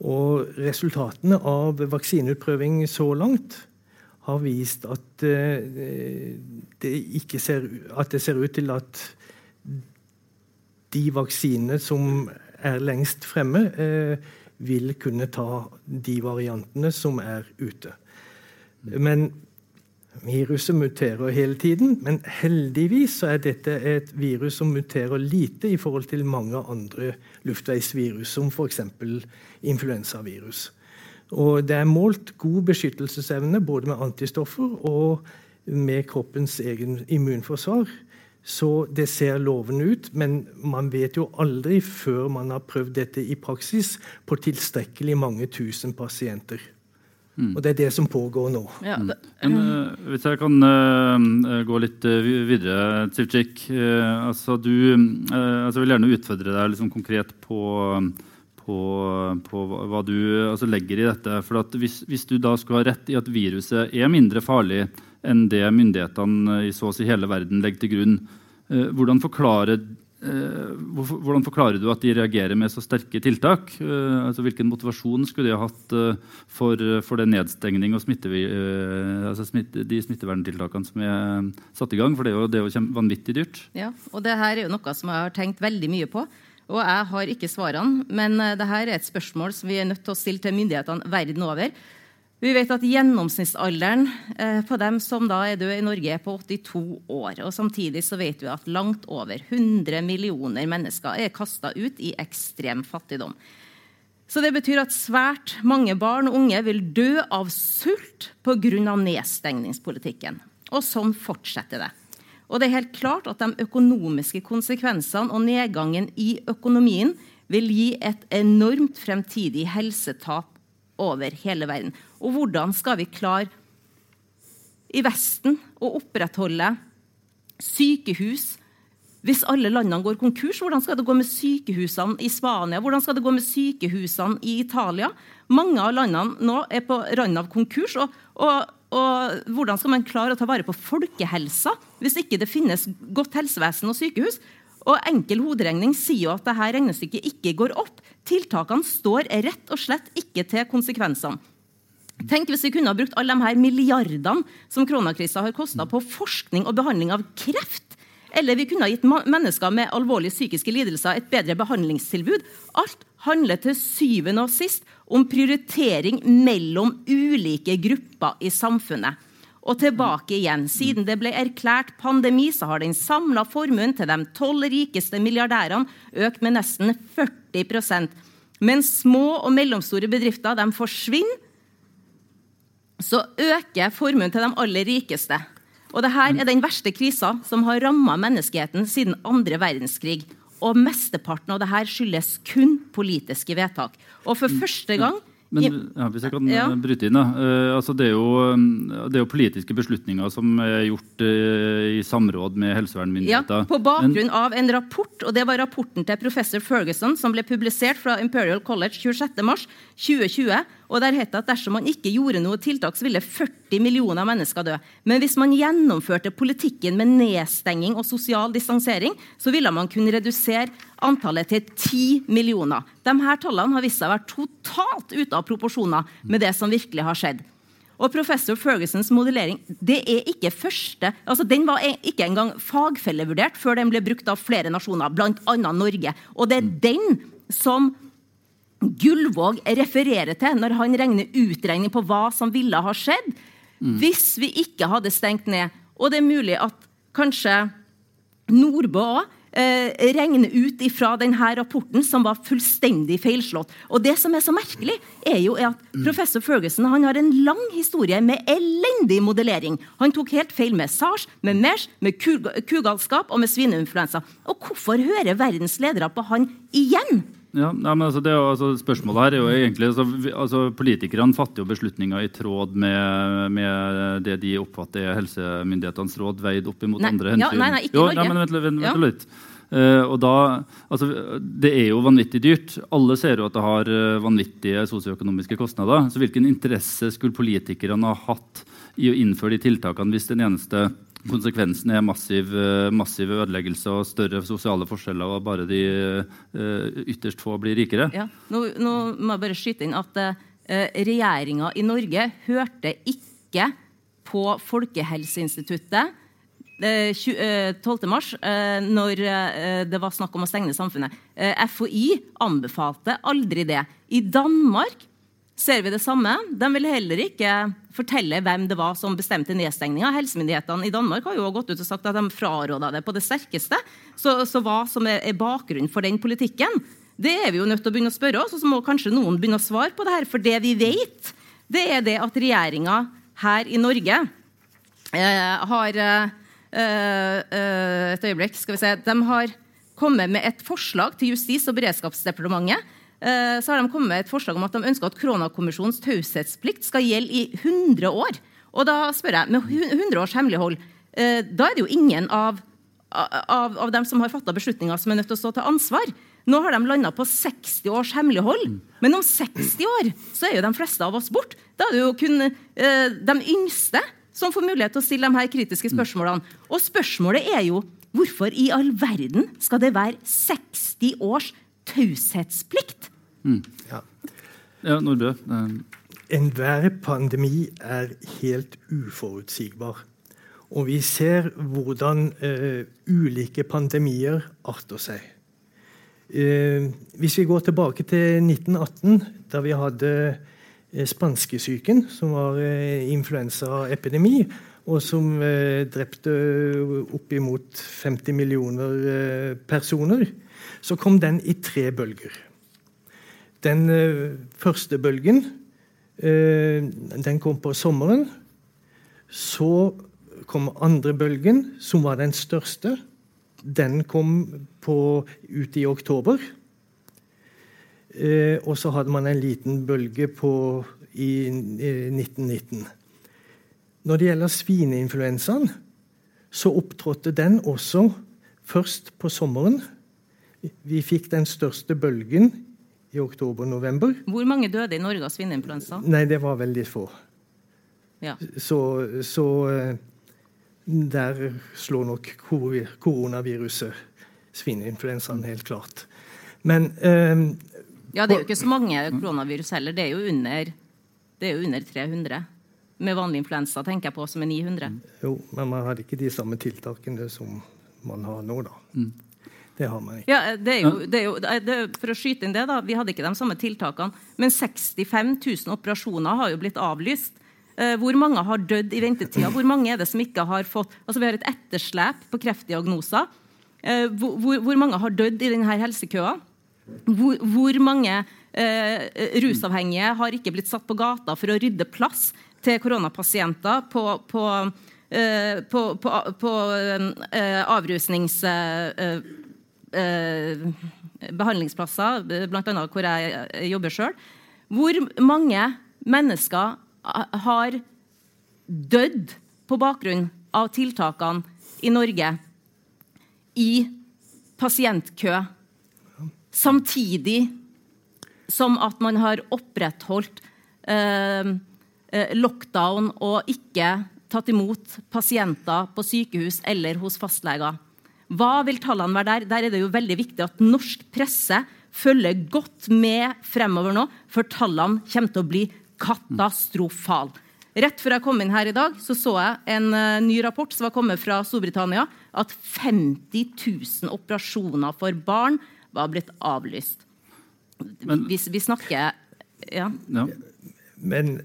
Og resultatene av vaksineutprøving så langt har vist at, eh, det, ser, at det ser ut til at de vaksinene som er lengst fremme, eh, vil kunne ta de variantene som er ute. Men viruset muterer hele tiden. Men heldigvis er dette et virus som muterer lite i forhold til mange andre luftveisvirus, som f.eks. influensavirus. Og det er målt god beskyttelsesevne både med antistoffer og med kroppens egen immunforsvar. Så det ser lovende ut, men man vet jo aldri før man har prøvd dette i praksis på tilstrekkelig mange tusen pasienter. Og det er det som pågår nå. ja, det- Men uh, hvis jeg kan uh, gå litt uh, videre, Tsivcik. altså du altså jeg vil gjerne utfordre deg liksom konkret på, på, på hva du altså legger i dette. For at hvis, hvis du da skulle ha rett i at viruset er mindre farlig enn det myndighetene i så å si hele verden legger til grunn, hvordan forklarer hvordan forklarer du at de reagerer med så sterke tiltak? Eh, altså Hvilken motivasjon skulle de ha hatt eh, for, for den nedstengning og smittevi, eh, altså smitte, de smitteverntiltakene som er satt i gang? For det er jo, det er jo vanvittig dyrt. Ja, og det her er jo noe som jeg har tenkt veldig mye på. Og jeg har ikke svarene, men eh, det er et spørsmål som vi er nødt til å stille til myndighetene verden over. Vi vet at gjennomsnittsalderen eh, på dem som da er døde i Norge, er på 82 år. Og samtidig så vet vi at langt over 100 millioner mennesker er kasta ut i ekstrem fattigdom. Så det betyr at svært mange barn og unge vil dø av sult pga. nedstengningspolitikken. Og sånn fortsetter det. Og det er helt klart at de økonomiske konsekvensene og nedgangen i økonomien vil gi et enormt fremtidig helsetap over hele verden. Og hvordan skal vi klare i Vesten å opprettholde sykehus hvis alle landene går konkurs, hvordan skal det gå med sykehusene i Spania? Hvordan skal det gå med sykehusene i Italia? Mange av landene nå er på randen av konkurs. Og, og, og hvordan skal man klare å ta vare på folkehelsa hvis ikke det finnes godt helsevesen og sykehus? Og Enkel hoderegning sier jo at dette regnestykket ikke går opp. Tiltakene står rett og slett ikke til konsekvensene. Tenk hvis vi kunne ha brukt alle de her milliardene som koronakrisa har kosta på forskning og behandling av kreft. Eller vi kunne ha gitt mennesker med alvorlige psykiske lidelser et bedre behandlingstilbud. Alt handler til syvende og sist om prioritering mellom ulike grupper i samfunnet. Og tilbake igjen. Siden det ble erklært pandemi, så har den samla formuen til de tolv rikeste milliardærene økt med nesten 40% Mens små og mellomstore bedrifter de forsvinner så øker formuen til de aller rikeste. Og dette er den verste krisa som har ramma menneskeheten siden andre verdenskrig. Og mesteparten av dette skyldes kun politiske vedtak. Og for første gang Men ja, hvis jeg kan Ja. eh, bryte inn, da. Uh, altså det, er jo, eh, det er jo politiske beslutninger som er gjort uh, i samråd med ja, helsevernmyndigheter. på bakgrunn av en rapport, og det var rapporten til professor Ferguson som ble publisert fra Imperial College 26.3.2020. Og der het det at dersom man ikke gjorde noe tiltak, så ville 40 millioner mennesker dø. Men hvis man gjennomførte politikken med nedstenging og sosial distansering, så ville man kunne redusere antallet til 10 millioner. De her tallene har vist seg å være totalt ute av proporsjoner med det som virkelig har skjedd. Og professor Fergusons modellering det er ikke første, altså den var ikke engang fagfellevurdert før den ble brukt av flere nasjoner, bl.a. Norge. Og det er den som Gullvåg refererer til når han regner utregning på hva som ville ha skjedd mm. hvis vi ikke hadde stengt ned. Og det er mulig at kanskje Nordbø òg eh, regner ut ifra denne rapporten, som var fullstendig feilslått. Og det som er så merkelig, er jo at mm. professor Ferguson han har en lang historie med elendig modellering. Han tok helt feil med SARS, med MERS, med kugalskap og med svineinfluensa. Og hvorfor hører verdens ledere på han igjen? Ja, ja, men altså, det, altså, Spørsmålet her er jo egentlig altså, altså, Politikerne fatter jo beslutninger i tråd med, med, det de oppfatter er helsemyndighetenes råd, veid opp imot nei, andre hensyn. Ja, nei, nei, ikke jo, Norge. Nei, men vent, vent, vent, litt. Uh, og da, altså, Det er jo vanvittig dyrt. Alle ser jo at det har uh, vanvittige sosioøkonomiske kostnader. Så hvilken interesse skulle politikerne ha hatt i å innføre de tiltakene hvis den eneste konsekvensen er massiv, eh, massiv, ødeleggelse og større sosiale forskjeller, og bare de uh, ytterst få blir rikere. Ja, nå, nå, må jeg bare skyte inn at uh, regjeringa i Norge hørte ikke på Folkehelseinstituttet 12. mars, når det var snakk om å stenge samfunnet. FHI anbefalte aldri det. I Danmark ser vi det samme. De vil heller ikke fortelle hvem det var som bestemte nedstengninga. Helsemyndighetene i Danmark har jo gått ut og sagt at de fraråda det på det sterkeste. Så, så hva som er, er, bakgrunnen for den politikken, det er vi jo nødt til å begynne å spørre oss. Og så må kanskje noen begynne å svare på det her. For det vi vet, det er det at regjeringa her i Norge eh, har eh, eh, Et øyeblikk, skal vi se. De har kommet med et forslag til Justis- og beredskapsdepartementet så har de kommet med et forslag om at de ønsker at koronakommisjonens taushetsplikt skal gjelde i 100 år. Og da spør jeg, med 100 års hemmelighold, eh, da er det jo ingen av, av, av dem som har fatta beslutninger, som er nødt til å stå til ansvar. Nå har de landa på 60 års hemmelighold. Men om 60 år så er jo de fleste av oss borte. Da er det jo kun eh, de yngste som får mulighet til å stille de her kritiske spørsmålene. Og spørsmålet er jo hvorfor i all verden skal det være 60 års taushetsplikt? Mm. Ja. ja, Nordbø. Enhver pandemi er helt uforutsigbar. Og vi ser hvordan uh, ulike pandemier arter seg. Uh, hvis vi går tilbake til 1918, da vi hadde uh, spanskesyken, som var uh, influensaepidemi, og som drepte oppimot 50 millioner personer, så kom den i tre bølger. Den uh, første bølgen uh, den kom på sommeren. Så kom andre bølgen, som var den største. Den kom ut i oktober. Uh, og så hadde man en liten bølge på, i 1919. Når det gjelder svineinfluensaen, så opptrådte den også først på sommeren. Vi fikk den største bølgen i oktober-november. Hvor mange døde i Norge av svineinfluensa? Nei, det var veldig få. Ja. Så, så, eh, der slår nok koronaviruset svineinfluensaen helt klart. Men um, Ja, det er jo ikke så mange koronavirus heller. Det er jo under, er jo under 300. Med vanlig influensa tenker jeg på som er 900. Jo, men man hadde ikke de samme tiltakene som man har nå, da. Mm. Det har man ikke. Ja, det er jo, det er jo, det for å skyte inn det, da, Vi hadde ikke de samme tiltakene. Men 65 000 operasjoner har jo blitt avlyst. Eh, hvor mange har dødd i ventetida? Hvor mange er det som ikke har fått Altså Vi har et etterslep på kreftdiagnoser. Hvor, hvor, hvor, mange har dødd i denne helsekøa? Hvor, hvor mange eh, rusavhengige har ikke blitt satt på gata for å rydde plass til koronapasienter på, på, eh, på, på eh, avrusnings... Eh, Eh, behandlingsplasser, bl.a. hvor jeg jobber sjøl. Hvor mange mennesker har dødd på bakgrunn av tiltakene i Norge i pasientkø, samtidig som at man har opprettholdt eh, eh, lockdown og ikke tatt imot pasienter på sykehus eller hos fastleger. Hva vil tallene være der? Der er det jo veldig viktig at norsk presse følger godt med fremover nå, for tallene kommer til å bli katastrofale. Rett før jeg kom inn her i dag, så, så jeg en uh, ny rapport som var kommet fra Storbritannia, at 50 000 operasjoner for barn var blitt avlyst. Men, vi, vi, snakker ja. ja. Men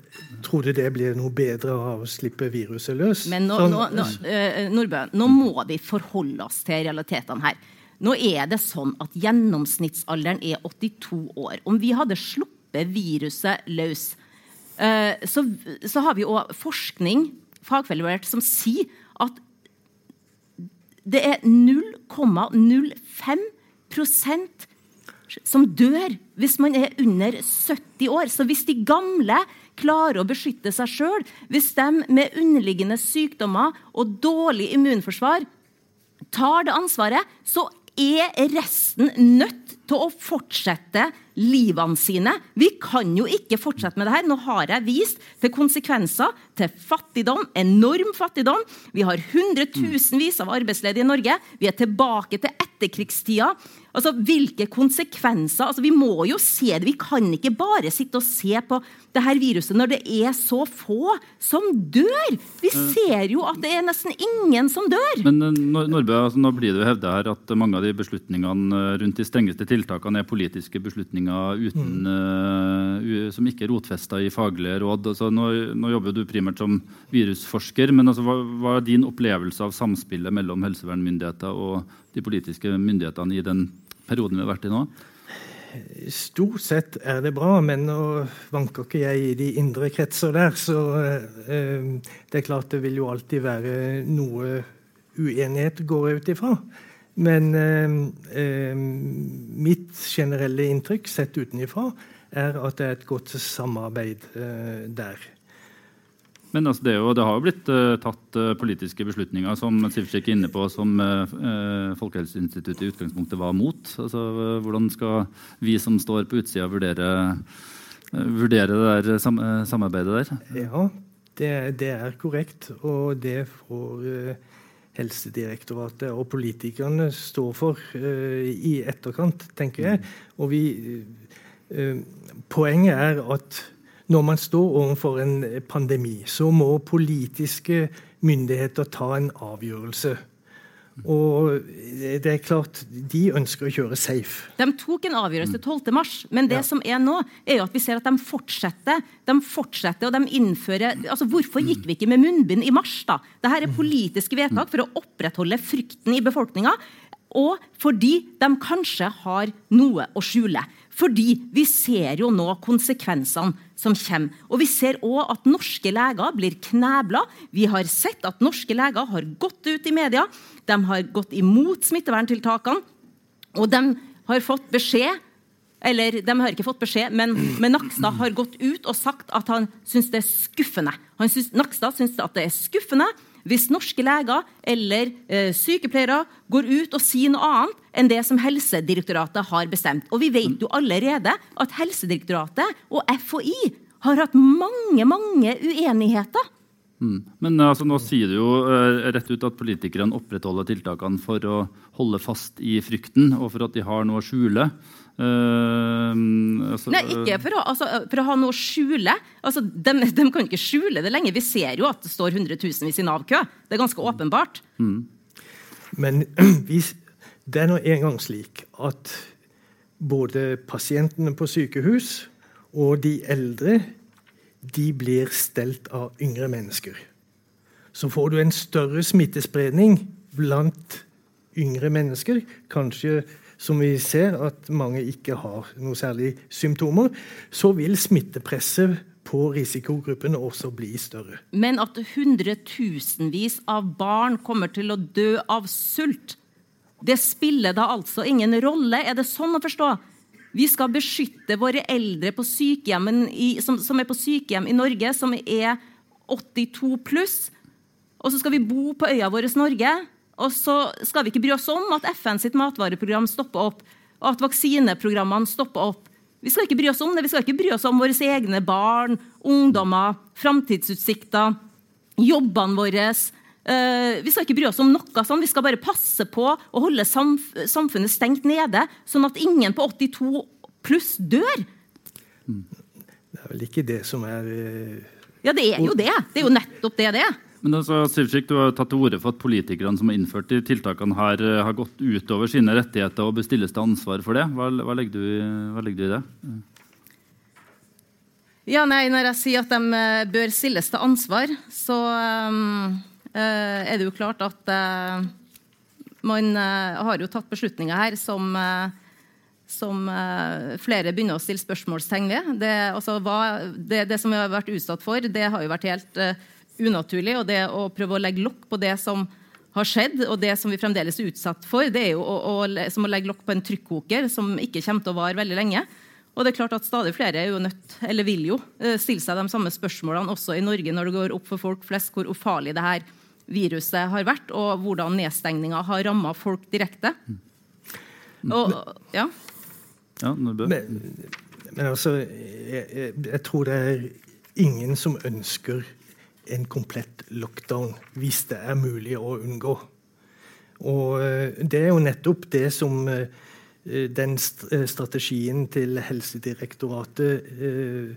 tror du det blir noe bedre av å slippe viruset løs? Men nå, sånn, nå, nå, uh, Nordbø, nå må vi forholde oss til realitetene her. Nå er det sånn at Gjennomsnittsalderen er 82 år. Om vi hadde sluppet viruset løs, uh, så, så, har vi òg forskning fagfellevurdert som sier at det er 0,05 som dør hvis man er under 70 år. Så hvis de gamle klarer å beskytte seg sjøl, hvis de med underliggende sykdommer og dårlig immunforsvar tar det ansvaret, så er resten nødt til å fortsette livene sine. Vi kan jo ikke fortsette med det her. Nå har jeg vist til konsekvenser til fattigdom, enorm fattigdom. Vi har hundretusenvis av arbeidsledige i Norge. Vi er tilbake til etterkrigstida. Altså, Hvilke konsekvenser? Altså, Vi må jo se det. Vi kan ikke bare sitte og se på det her viruset når det er så få som dør. Vi ser jo at det er nesten ingen som dør. Men Norbø, altså, nå blir det jo hevda her at mange av de beslutningene eh, rundt de strengeste tiltakene er politiske beslutninger uten, mm. uh, som ikke er rotfesta i faglige råd. Altså, nå, nå, jobber du primært som virusforsker, men altså, hva, hva, er din opplevelse av samspillet mellom helsevernmyndigheter og de politiske myndighetene i den perioden vi har vært i nå? Stort sett er det bra, men nå vanker ikke jeg i de indre kretser der. Så uh, det er klart det vil jo alltid være noe uenighet, går jeg ut ifra. Men eh, mitt generelle inntrykk sett utenifra er at det er et godt samarbeid der. Men altså, det, jo, det, har jo blitt uh, tatt uh, politiske beslutninger som Sivsik er inne på, som uh, Folkehelseinstituttet i utgangspunktet var mot. Altså, hvordan skal vi som står på utsida, vurdere, vurdere det der sam samarbeidet der? Ja, det, det, er korrekt. Og det får Helsedirektoratet og politikerne står for i etterkant, tenker jeg. Og vi, poenget er at når man står overfor en pandemi, så må politiske myndigheter ta en avgjørelse. Og det er klart, De ønsker å kjøre safe. De tok en avgjørelse 12.3, men det ja. som er nå, er jo at vi ser at de fortsetter. De fortsetter, og de innfører altså Hvorfor gikk vi ikke med munnbind i mars? da? Dette er politiske vedtak for å opprettholde frykten i befolkninga. Og fordi de kanskje har noe å skjule. Fordi vi ser jo nå konsekvensene som kommer. Og vi ser òg at norske leger blir knebla. Vi har sett at norske leger har gått ut i media. De har gått imot smitteverntiltakene. Og de har fått beskjed eller de har ikke fått beskjed, men, men Nakstad har gått ut og sagt at han syns det er skuffende. Han synes, Nakstad syns at det er skuffende hvis norske leger eller eh, sykepleiere går ut og sier noe annet enn det som Helsedirektoratet har bestemt. Og vi vet jo allerede at Helsedirektoratet og FHI har hatt mange, mange uenigheter. Mm. Men altså, nå sier du jo uh, rett ut at politikerne opprettholder tiltakene for å holde fast i frykten, og for at de har noe å skjule. Uh, altså, Nei, ikke for å, altså, for å, ha noe å skjule. Altså, de, de, kan ikke skjule det lenger. Vi ser jo at det står hundretusenvis i Nav-kø. Det er ganske åpenbart. Mm. Men vi, det er nå engang slik at både pasientene på sykehus og de eldre de blir stelt av yngre mennesker. Så får du en større smittespredning blant yngre mennesker. Kanskje som vi ser at mange ikke har noe særlig symptomer, så vil smittepresset på risikogruppen også bli større. Men at hundretusenvis av barn kommer til å dø av sult, det spiller da altså ingen rolle? Er det sånn å forstå? Vi skal beskytte våre eldre i, som, som, er på sykehjem i Norge, som er 82 pluss. Og så skal vi bo på øya vår Norge. Og så skal vi ikke bry oss om at FN sitt matvareprogram stopper opp, og at vaksineprogrammene stopper opp. Vi skal ikke bry oss om det. Vi skal ikke bry oss om våre egne barn, ungdommer, framtidsutsikter, jobbene våre. Uh, vi skal ikke bry oss om noe sånn. Vi skal bare passe på å holde samfunnet stengt nede, sånn at ingen på 82 pluss dør. Det er vel ikke det som er uh... Ja, det er jo det. Det er jo nettopp det det er. Men altså, Sivcik, Du har tatt til orde for at politikerne som har innført de tiltakene, her eh, har gått utover sine rettigheter og bestilles til ansvar for det. Hva, hva, legger, du, hva legger, du, i det? Ja, nei, Når jeg sier at de eh, bør stilles til ansvar, så um, er det jo klart at uh, man uh, har jo tatt beslutninger her som, uh, som flere begynner å stille spørsmålstegn ved. Det, altså, hva, det, det, som vi har vært utsatt for, det har jo vært helt unaturlig. Og det å prøve å legge lokk på det som har skjedd, og det som vi fremdeles er utsatt for, det er jo å, å, som å legge lokk på en trykkoker som ikke kommer til å vare veldig lenge. Og det er klart at Stadig flere er jo nødt, eller vil jo eh, stille seg de samme spørsmålene også i Norge når det går opp for folk flest hvor ufarlig det her viruset har vært, og hvordan nedstengninga har ramma folk direkte. Og, ja. ja men, men, altså, jeg, jeg, jeg, tror det er ingen som ønsker en komplett lockdown hvis det er mulig å unngå. Og eh, det er jo nettopp det som eh, Eh, den strategien til Helsedirektoratet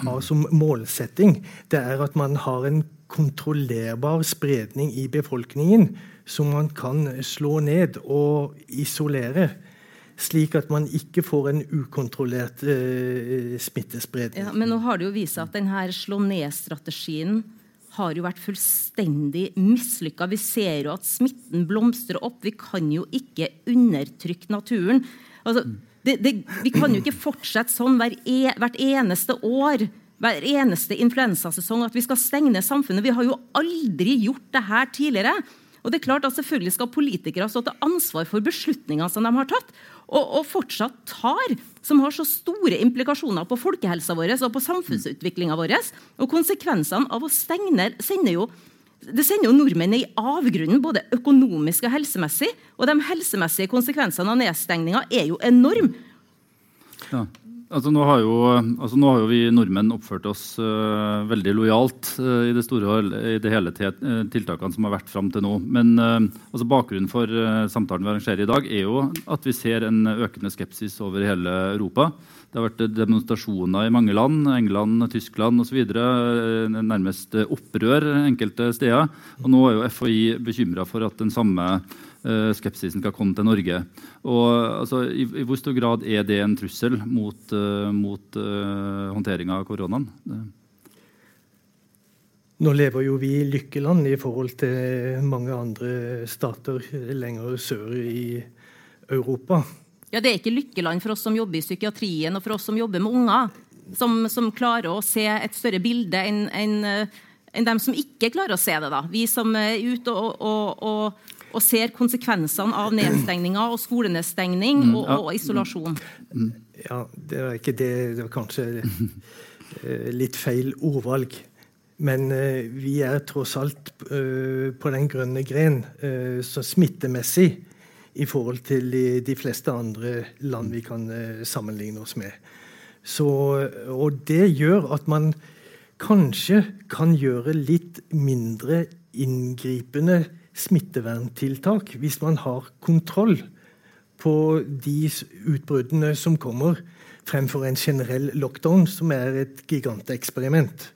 har som målsetting, det er at man har en kontrollerbar spredning i befolkningen som man kan slå ned og isolere. Slik at man ikke får en ukontrollert eh, smittespredning. Ja, men nå har det jo vist seg at denne slå ned-strategien har jo vært fullstendig mislykka. Vi ser jo at smitten blomstrer opp. Vi kan jo ikke undertrykke naturen. Altså, det, det, vi kan jo ikke fortsette sånn e, hvert eneste år. Hver eneste influensasesong at vi skal stenge ned samfunnet. Vi har jo aldri gjort det her tidligere. Og det er klart at Selvfølgelig skal politikere stå til ansvar for beslutningene som de har tatt, og, og, fortsatt tar, som har så store implikasjoner på folkehelsa vår og på samfunnsutviklinga vår. Og konsekvensene av å stenge sender jo det sender jo nordmenn i avgrunnen, både økonomisk og helsemessig. Og de helsemessige konsekvensene av nedstengninga er jo enorme. Ja. Altså nå, har jo, altså nå, har jo, vi nordmenn oppført oss uh, veldig lojalt uh, i det store i det hele uh, tiltakene som har vært fram til nå. Men altså bakgrunnen for samtalen vi arrangerer i dag, er jo at vi ser en økende skepsis over hele Europa. Det har vært demonstrasjoner i mange land, England, Tyskland osv. Nærmest opprør enkelte steder. Og nå er jo FHI bekymra for at den samme skepsisen skal komme til Norge. Og, altså, i, i, hvor stor grad er det en trussel mot, uh, mot uh, håndteringa av koronaen? Nå lever jo vi i lykkeland i forhold til mange andre stater lenger sør i Europa. Ja, Det er ikke lykkeland for oss som jobber i psykiatrien og for oss som jobber med unger. Som, som klarer å se et større bilde enn en, en dem som ikke klarer å se det. da. Vi som er ute og, og, og og ser konsekvensene av nedstengninga og skolenedstengning mm, og, og, isolasjon. Ja, det var ikke det. Det var kanskje eh, litt feil ordvalg. Men uh, vi er tross alt uh, på den grønne gren så smittemessig i forhold til de, de fleste andre land vi kan sammenligne oss med. Så, og det gjør at man kanskje kan gjøre litt mindre inngripende smitteverntiltak hvis man har kontroll på de utbruddene som kommer, fremfor en generell lockdown, som er et giganteksperiment.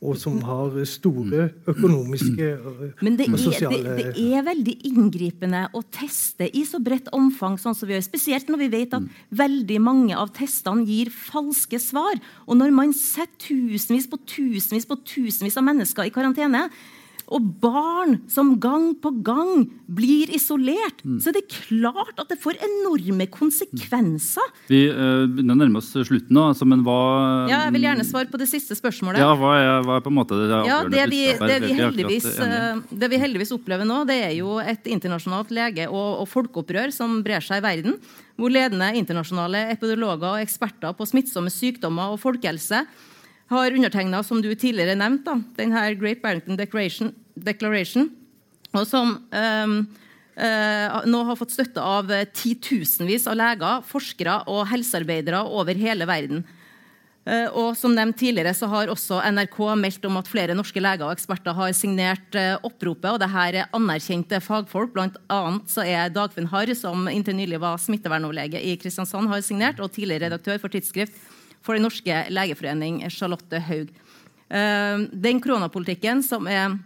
Og som har store økonomiske og sosiale det, det, er veldig inngripende å teste i så bredt omfang, sånn som vi gjør. Spesielt når vi vet at veldig mange av testene gir falske svar. Og når man setter tusenvis på tusenvis på tusenvis av mennesker i karantene, og barn som gang på gang blir isolert, mm. så er det klart at det får enorme konsekvenser. Vi uh, begynner å nærme oss slutten nå, altså, men hva Ja, Jeg vil gjerne svare på det siste spørsmålet. Ja, Hva er, hva er på en måte det ja, det vi, det, vi heldigvis, uh, det vi heldigvis opplever nå, det er jo et internasjonalt lege- og, og folkeopprør som brer seg i verden, hvor ledende internasjonale epidemiologer og eksperter på smittsomme sykdommer og folkehelse har undertegna, som du tidligere nevnte, denne Great Barrington Declaration, og som um, uh, nå har fått støtte av titusenvis av leger, forskere og helsearbeidere over hele verden. Uh, og som nevnt tidligere så har også NRK meldt om at flere norske leger og eksperter har signert uh, oppropet. og Dette er anerkjente fagfolk. Blant annet så er Dagfinn Harr, som inntil nylig var smittevernoverlege i Kristiansand, har signert, og tidligere redaktør for Tidsskrift for Den norske legeforening, Charlotte Haug. Uh, den koronapolitikken som er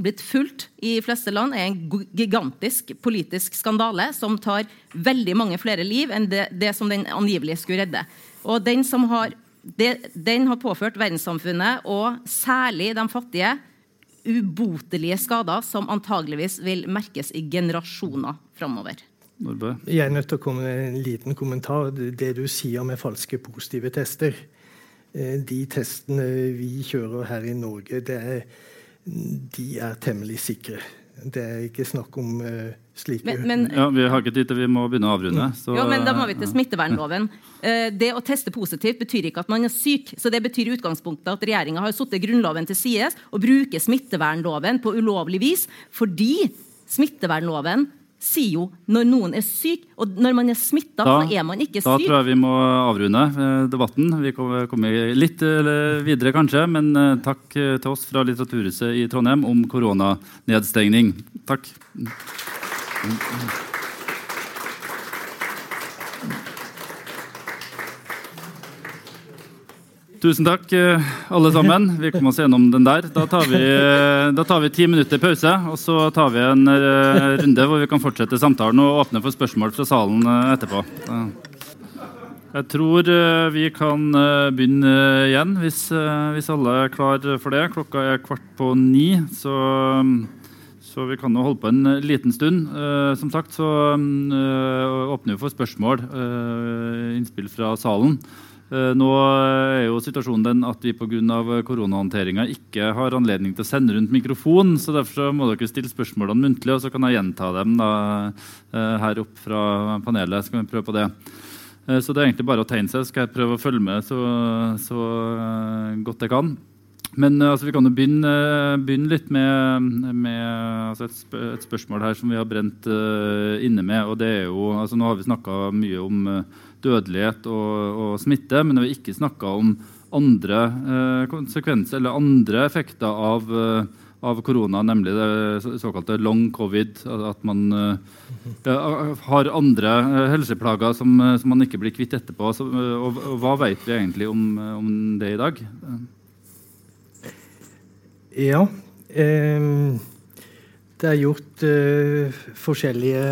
blitt fulgt i fleste land, er en gigantisk politisk skandale som tar veldig mange flere liv enn det, det som den angivelig skulle redde. Og den, har, det, den har påført verdenssamfunnet, og særlig de fattige, ubotelige skader som antageligvis vil merkes i generasjoner framover. Jeg er nødt til å komme med en liten kommentar. Det du sier med falske positive tester. Eh, de testene vi kjører her i Norge, det er de er temmelig sikre. Det er ikke snakk om uh, slike men, men, Ja, Vi har ikke tid til vi må begynne å avrunde. Så, jo, men Da må vi til smittevernloven. Uh, det å teste positivt betyr ikke at man er syk. så Det betyr i utgangspunktet at regjeringa har satt Grunnloven til side og bruker smittevernloven på ulovlig vis fordi smittevernloven sier jo når noen er syk, og når man er smitta, så er man ikke syk. Da tror jeg vi må avrunde eh, debatten. Vi kommer litt eh, videre, kanskje, men eh, takk til oss fra Litteraturhuset i Trondheim om koronanedstengning. Takk. Tusen takk, eh, alle sammen. Vi kom oss gjennom den der. Da tar vi, eh, da tar vi ti minutter pause, og så tar vi en eh, runde hvor vi kan fortsette samtalen og åpne for spørsmål fra salen etterpå. Jeg tror vi kan begynne igjen, hvis, hvis alle er klar for det. Klokka er kvart på ni, så, så vi kan jo holde på en liten stund. Som sagt så åpner vi for spørsmål, innspill fra salen. Eh, nå er jo situasjonen den at vi pga. koronahåndteringa ikke har anledning til å sende rundt mikrofon, så derfor må dere stille spørsmålene muntlig, og så kan jeg gjenta dem da, eh, her opp fra panelet. Skal vi prøve på det. Eh, så det er egentlig bare å tegne seg, så skal jeg prøve å følge med så, så godt jeg kan. Men altså, vi kan jo begynne, begynne litt med, med altså et, sp et, spørsmål her som vi har brent uh, inne med. og det er jo, altså Nå har vi snakka mye om uh, dødelighet og, og smitte, men vi har ikke snakka om andre eh, konsekvenser eller andre effekter av, eh, av, korona, nemlig det såkalte long covid. At man eh, har andre eh, helseplager som, eh, som, man ikke blir kvitt etterpå. Så, eh, og, og, hva vet vi egentlig om, om det i dag? Ja. det er gjort forskjellige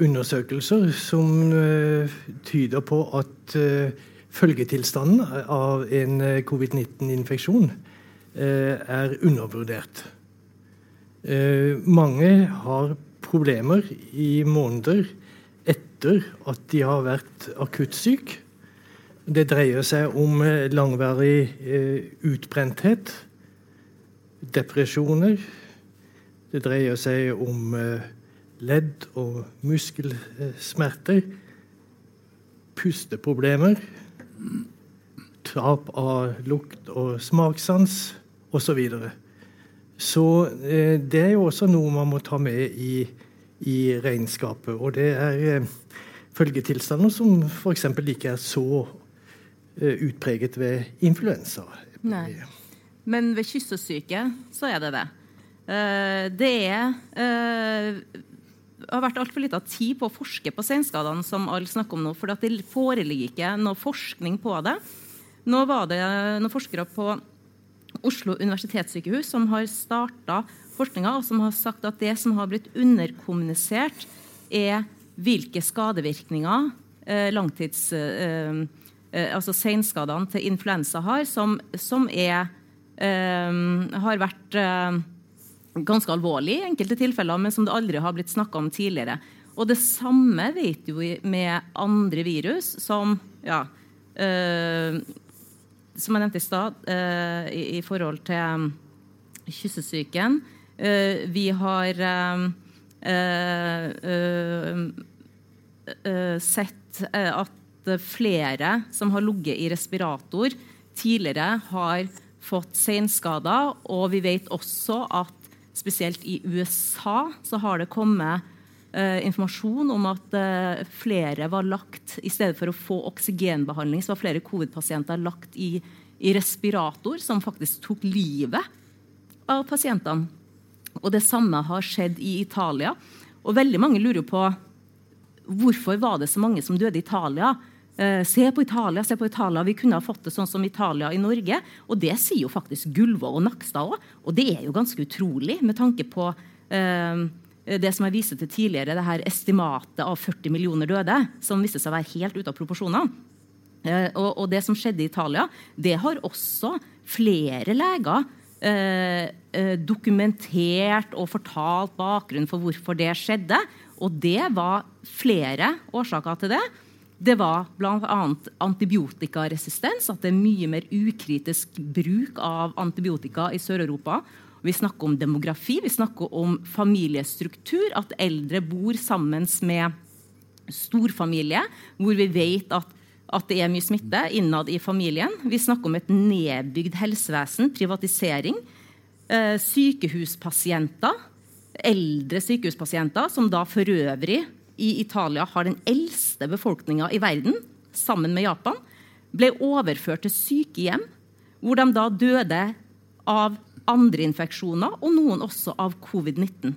undersøkelser som uh, tyder på at uh, følgetilstanden av en uh, covid-19-infeksjon er undervurdert. mange har problemer i måneder etter at de har vært akutt syk. Det dreier seg om langvarig utbrenthet, depresjoner. Det dreier seg om ledd- og muskelsmerter, pusteproblemer, tap av lukt- og smakssans osv. Så, videre. så eh, det er jo også noe man må ta med i, i regnskapet. Og det er eh, følgetilstander som f.eks. ikke er så eh, utpreget ved influensa. Nei. Men ved kyssesyke så er det det. Uh, det er uh, har vært altfor lite tid på å forske på senskadene, som alle snakker om nå. For det foreligger ikke noe forskning på det. Nå var det noen forskere på Oslo universitetssykehus som har starta forskninga, og som har sagt at det som har blitt underkommunisert, er hvilke skadevirkninger eh, langtids... Eh, eh, altså senskadene til influensa har, som, som er, eh, har vært eh, ganske alvorlig i enkelte tilfeller, men som det aldri har blitt snakka om tidligere. Og det samme vet vi med andre virus, som ja, øh, Som jeg nevnte i stad, øh, i, i, forhold til um, kyssesyken. Øh, vi har sett at flere som har ligget i respirator, tidligere har fått senskader. Og vi vet også at spesielt i USA så har det kommet eh, informasjon om at eh, flere var lagt I stedet for å få oksygenbehandling, så var flere covid-pasienter lagt i, i respirator, som faktisk tok livet av pasientene. Og det samme har skjedd i Italia. Og veldig mange lurer på hvorfor var det så mange som døde i Italia. Eh, se på Italia, se på Italia. Vi kunne ha fått det sånn som Italia i Norge. Og det sier jo faktisk Gullvåg og Nakstad òg. Og det er jo ganske utrolig med tanke på eh, det som jeg viste til tidligere, det her estimatet av 40 millioner døde, som viste seg å være helt ute av proporsjoner. Eh, og, og, det som skjedde i Italia, det har også flere leger eh, eh, dokumentert og fortalt bakgrunnen for hvorfor det skjedde. Og det var flere årsaker til det. Det var bl.a. antibiotikaresistens, at det er mye mer ukritisk bruk av antibiotika i Sør-Europa. Vi snakker om demografi, vi snakker om familiestruktur. At eldre bor sammen med storfamilie, hvor vi vet at, at, det er mye smitte innad i familien. Vi snakker om et nedbygd helsevesen, privatisering. Eh, sykehuspasienter, eldre sykehuspasienter, som da for øvrig i Italia har den eldste befolkninga i verden, sammen med Japan, ble overført til sykehjem, hvor de da døde av andre infeksjoner, og noen også av covid-19.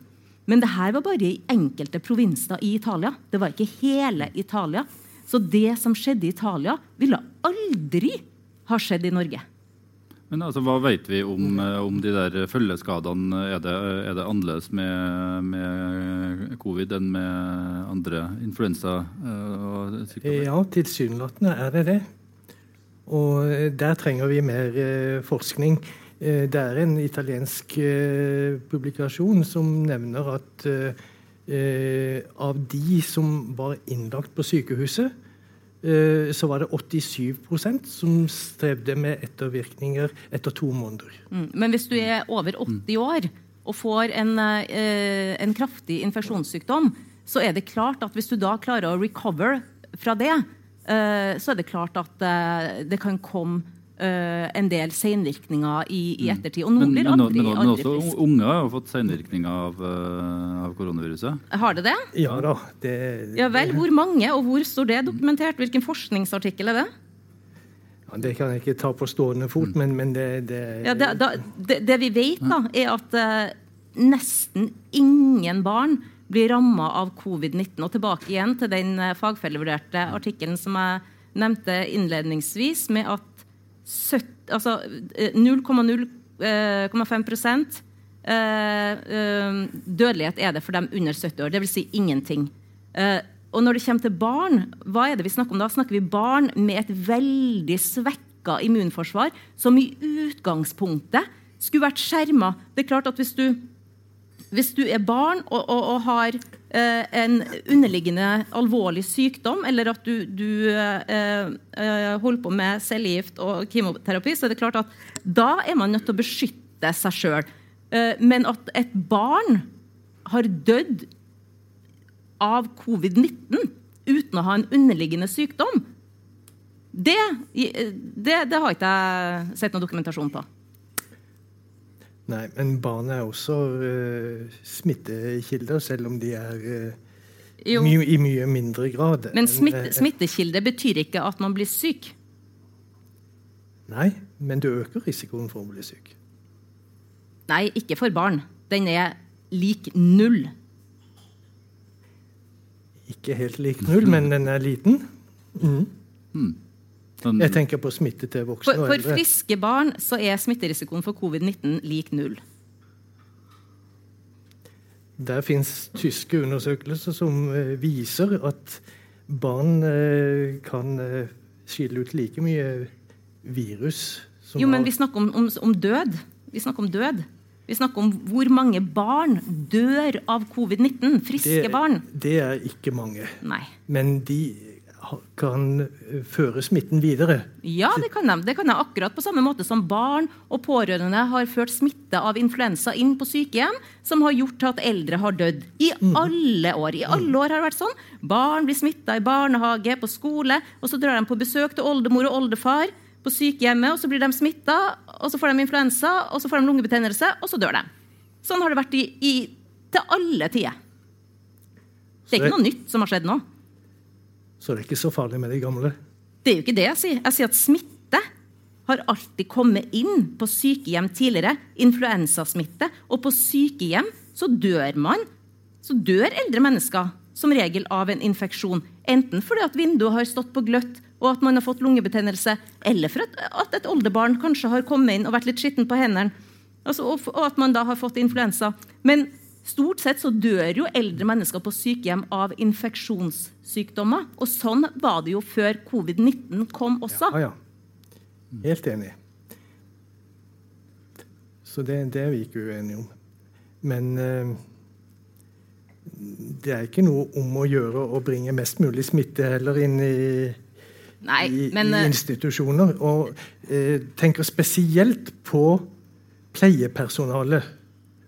Men det her var bare i enkelte provinser i Italia. Det var ikke hele Italia. Så det som skjedde i Italia, ville aldri ha skjedd i Norge. Men altså, Hva vet vi om, eh, om de der følgeskadene? Er det, er det annerledes med, med, covid enn med andre influensa? Eh, ja, tilsynelatende er det det. Og eh, der trenger vi mer forskning. Det er en italiensk publikasjon som nevner at av de som var innlagt på sykehuset, så var det 87% som strevde med ettervirkninger etter to måneder. Mm. Men hvis du er over 80 år og får en, en kraftig infeksjonssykdom, så er det klart at hvis du da klarer å recover fra det, så er det klart at det kan komme en del senvirkninger i, i mm. ettertid. Og noen blir aldri, men, men, også frisk. Unge har fått senvirkninger av, uh, av, koronaviruset? Har det det? Ja da. Det, ja vel, Hvor mange, og hvor står det dokumentert? Hvilken forskningsartikkel er det? Det kan jeg ikke ta på stående fot, men, men det, det, ja, da, det, vi vet, da, er at uh, nesten ingen barn blir ramma av covid-19. Og tilbake igjen til den fagfellevurderte artikkelen som jeg nevnte innledningsvis, med at 70, altså 0,05 eh, eh, eh, dødelighet er det for dem under 70 år. Dvs. Si ingenting. Og når det kommer til barn, hva er det vi snakker om da? Snakker vi barn med et veldig svekka immunforsvar, som i utgangspunktet skulle vært skjerma. Det er klart at hvis du, hvis du er barn og, og, og har en underliggende alvorlig sykdom, eller at du, du eh, eh, holder på med cellegift og kemoterapi, så er det klart at da er man nødt til å beskytte seg sjøl. Eh, men at et barn har dødd av covid-19 uten å ha en underliggende sykdom, det, det, det har ikke jeg sett noen dokumentasjon på. Nei, men barn er også uh, smittekilder, selv om de er uh, my i mye mindre grad. Men smitte, uh, smittekilde betyr ikke at man blir syk? Nei, men du øker risikoen for å bli syk. Nei, ikke for barn. Den er lik null. Ikke helt lik null, men den er liten. Mm. Mm. Men, jeg tenker på smitte til voksne for, for friske barn så er smitterisikoen for covid-19 lik null. Der fins tyske undersøkelser som uh, viser at barn uh, kan uh, skille ut like mye virus som Jo, men vi snakker om, om, om, død. Vi snakker om død. Vi snakker om hvor mange barn dør av covid-19. Friske det, barn. Det er ikke mange. Nei. Men de kan føre smitten videre. Ja, det kan de. Det kan de akkurat på samme måte som barn og pårørende har ført smitte av influensa inn på sykehjem, som har gjort at eldre har dødd. I mm. alle år. I alle år har det vært sånn. Barn blir smitta i barnehage, på skole, og så drar de på besøk til oldemor og oldefar på sykehjemmet, og så blir de smitta, og så får de influensa, og så får de lungebetennelse, og så dør de. Sånn har det vært i, i, til alle tider. Det er ikke noe nytt som har skjedd nå. Så det er ikke så farlig med de gamle? Det er jo ikke det jeg sier. Jeg sier at smitte har alltid kommet inn på sykehjem tidligere. Influensasmitte. Og på sykehjem så dør man. Så dør eldre mennesker som regel av en infeksjon. Enten fordi at vinduet har stått på gløtt og at man har fått lungebetennelse, eller for at, at et oldebarn kanskje har kommet inn og vært litt skitten på hendene. Altså, og, og, at man da har fått influensa. Men stort sett så dør jo eldre mennesker på sykehjem av infeksjonssykdommer. Og sånn var det jo før covid-19 kom også. Ja, ja. Helt enig. Så det, det, er vi ikke uenige om. Men eh, det er ikke noe om å gjøre å bringe mest mulig smitte heller inn i, Nei, i, men, i eh, institusjoner. Og eh, tenker spesielt på pleiepersonalet.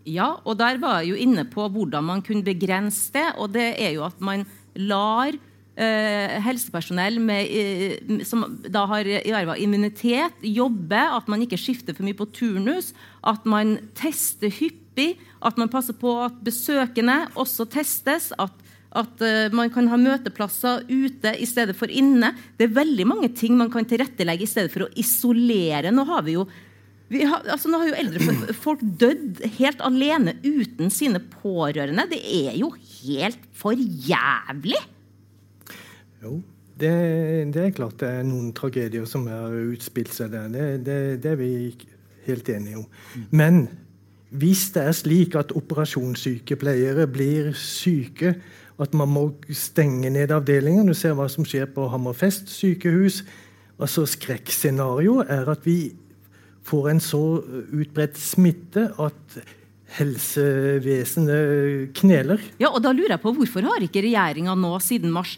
Ja, og der var jeg jo inne på hvordan man kunne begrense det. Og det er jo at man lar eh, helsepersonell med, eh, som da har erva immunitet, jobbe. At man ikke skifter for mye på turnus. At man tester hyppig. At man passer på at besøkende også testes. At at uh, man kan ha møteplasser ute i stedet for inne. Det er veldig mange ting man kan tilrettelegge i stedet for å isolere. Nå har vi jo har, altså nå har jo eldre folk dødd helt alene uten sine pårørende. Det er jo helt for jævlig! Jo, det, det, er klart det er noen tragedier som har utspilt seg der. Det, det, det, er vi helt enige om. Men hvis det er slik at operasjonssykepleiere blir syke, at man må stenge ned avdelinger Du ser hva som skjer på Hammerfest sykehus. altså Skrekkscenarioet er at vi får en så utbredt smitte at helsevesenet kneler. Ja, og da lurer jeg på Hvorfor har ikke regjeringa nå siden mars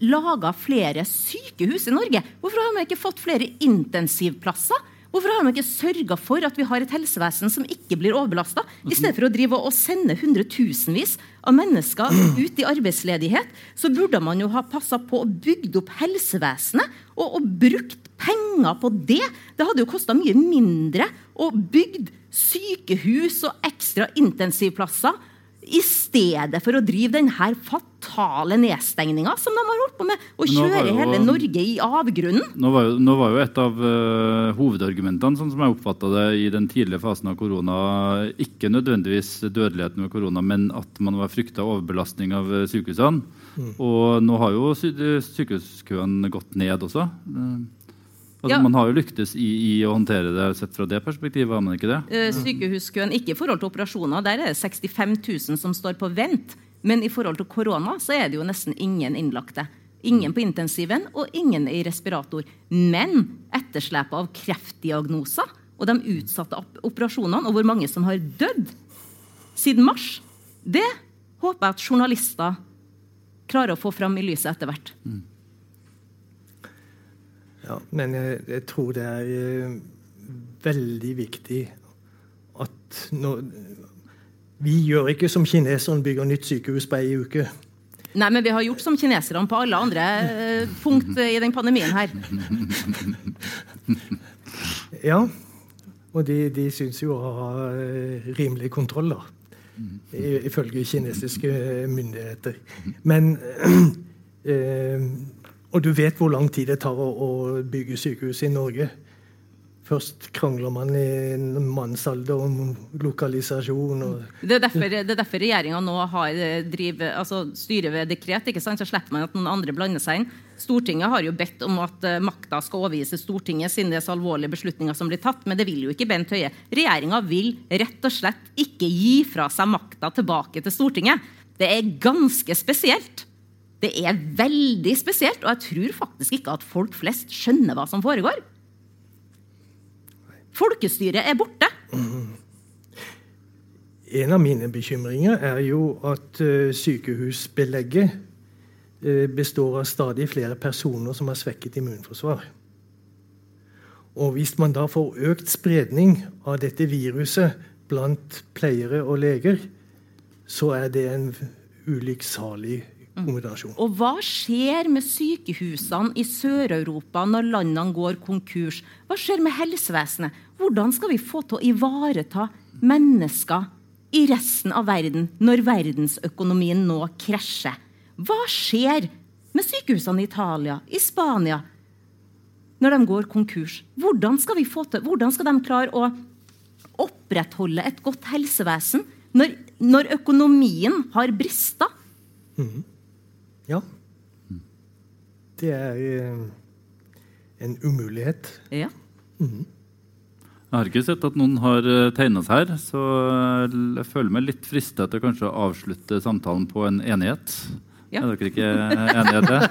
laga flere sykehus i Norge? Hvorfor har man ikke fått flere intensivplasser? Hvorfor har man ikke sørga for at vi har et helsevesen som ikke blir overbelasta? I stedet for å drive og sende hundretusenvis av mennesker ut i arbeidsledighet, så burde man jo ha passa på å bygge opp helsevesenet og, og brukt penger på det. Det hadde jo kosta mye mindre å bygge sykehus og ekstra intensivplasser i stedet for å drive denne fatale nedstengninga som de har holdt på med, og kjøre jo, hele Norge i avgrunnen. Nå var jo, nå var jo et av uh, hovedargumentene sånn som jeg oppfatta det i den tidlige fasen av korona, ikke nødvendigvis dødeligheten ved korona, men at man var frykta overbelastning av eh, sykehusene. Mm. Og nå har jo sykehuskøene gått ned også. Uh, Altså, ja. Man har jo lyktes i, i, å håndtere det sett fra det perspektivet. har man ikke det? Uh, sykehuskøen, ikke i forhold til operasjoner. Der er det 65 000 som står på vent. Men i forhold til korona så er det jo nesten ingen innlagte. Ingen på intensiven og ingen i respirator. Men etterslepet av kreftdiagnoser og de utsatte operasjonene, og hvor mange som har dødd siden mars, det håper jeg at journalister klarer å få fram i lyset etter hvert. Mm. Ja, men jeg, jeg tror det er uh, veldig viktig at når, Vi gjør ikke som kineserne, bygger nytt sykehus på ei uke. Nei, men vi har gjort som kineserne på alle andre uh, punkt i den pandemien her. ja, og de, de syns jo å ha uh, rimelig kontroll, da. Ifølge kinesiske myndigheter. Men Og du vet hvor lang tid det tar å, å bygge sykehus i Norge. Først krangler man i en mannsalder om lokalisasjon. det er derfor, det derfor regjeringa nå har eh, driver, altså styrer ved dekret. ikke sant? Så slipper man at noen andre blander seg inn. Stortinget har jo bedt om at uh, makta skal overgis Stortinget siden det er så alvorlige beslutninger som blir tatt, men det vil jo ikke Bent Høie. Regjeringa vil rett og slett ikke gi fra seg makta tilbake til Stortinget. Det er ganske spesielt. Det er veldig spesielt, og jeg tror faktisk ikke at folk flest skjønner hva som foregår. Folkestyret er borte. En av mine bekymringer er jo at uh, sykehusbelegget uh, består av stadig flere personer som har svekket immunforsvar. Og hvis man da får økt spredning av dette viruset blant pleiere og leger, så er det en ulykksalig kombinasjon. Og hva skjer med sykehusene i Sør-Europa når landene går konkurs? Hva skjer med helsevesenet? Hvordan skal vi få til å ivareta mennesker i resten av verden når verdensøkonomien nå krasjer? Hva skjer med sykehusene i Italia, i Spania, når de går konkurs? Hvordan skal, vi få til, hvordan skal de klare å opprettholde et godt helsevesen når, når økonomien har brista? Mm. Ja. Det er eh, en umulighet. Ja. Mm. Jeg har ikke sett at noen har tegna seg her, så jeg føler meg litt frista til kanskje å avslutte samtalen på en enighet. Ja. Er dere ikke enige i det?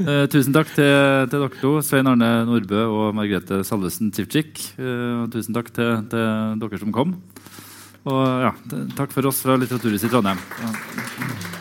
Eh, tusen takk til, til, dere to, Svein Arne Nordbø og Margrethe Salvesen Tivcik. Uh, tusen takk til, til, dere som kom. Og ja, takk for oss fra Litteraturhuset i Trondheim. Ja.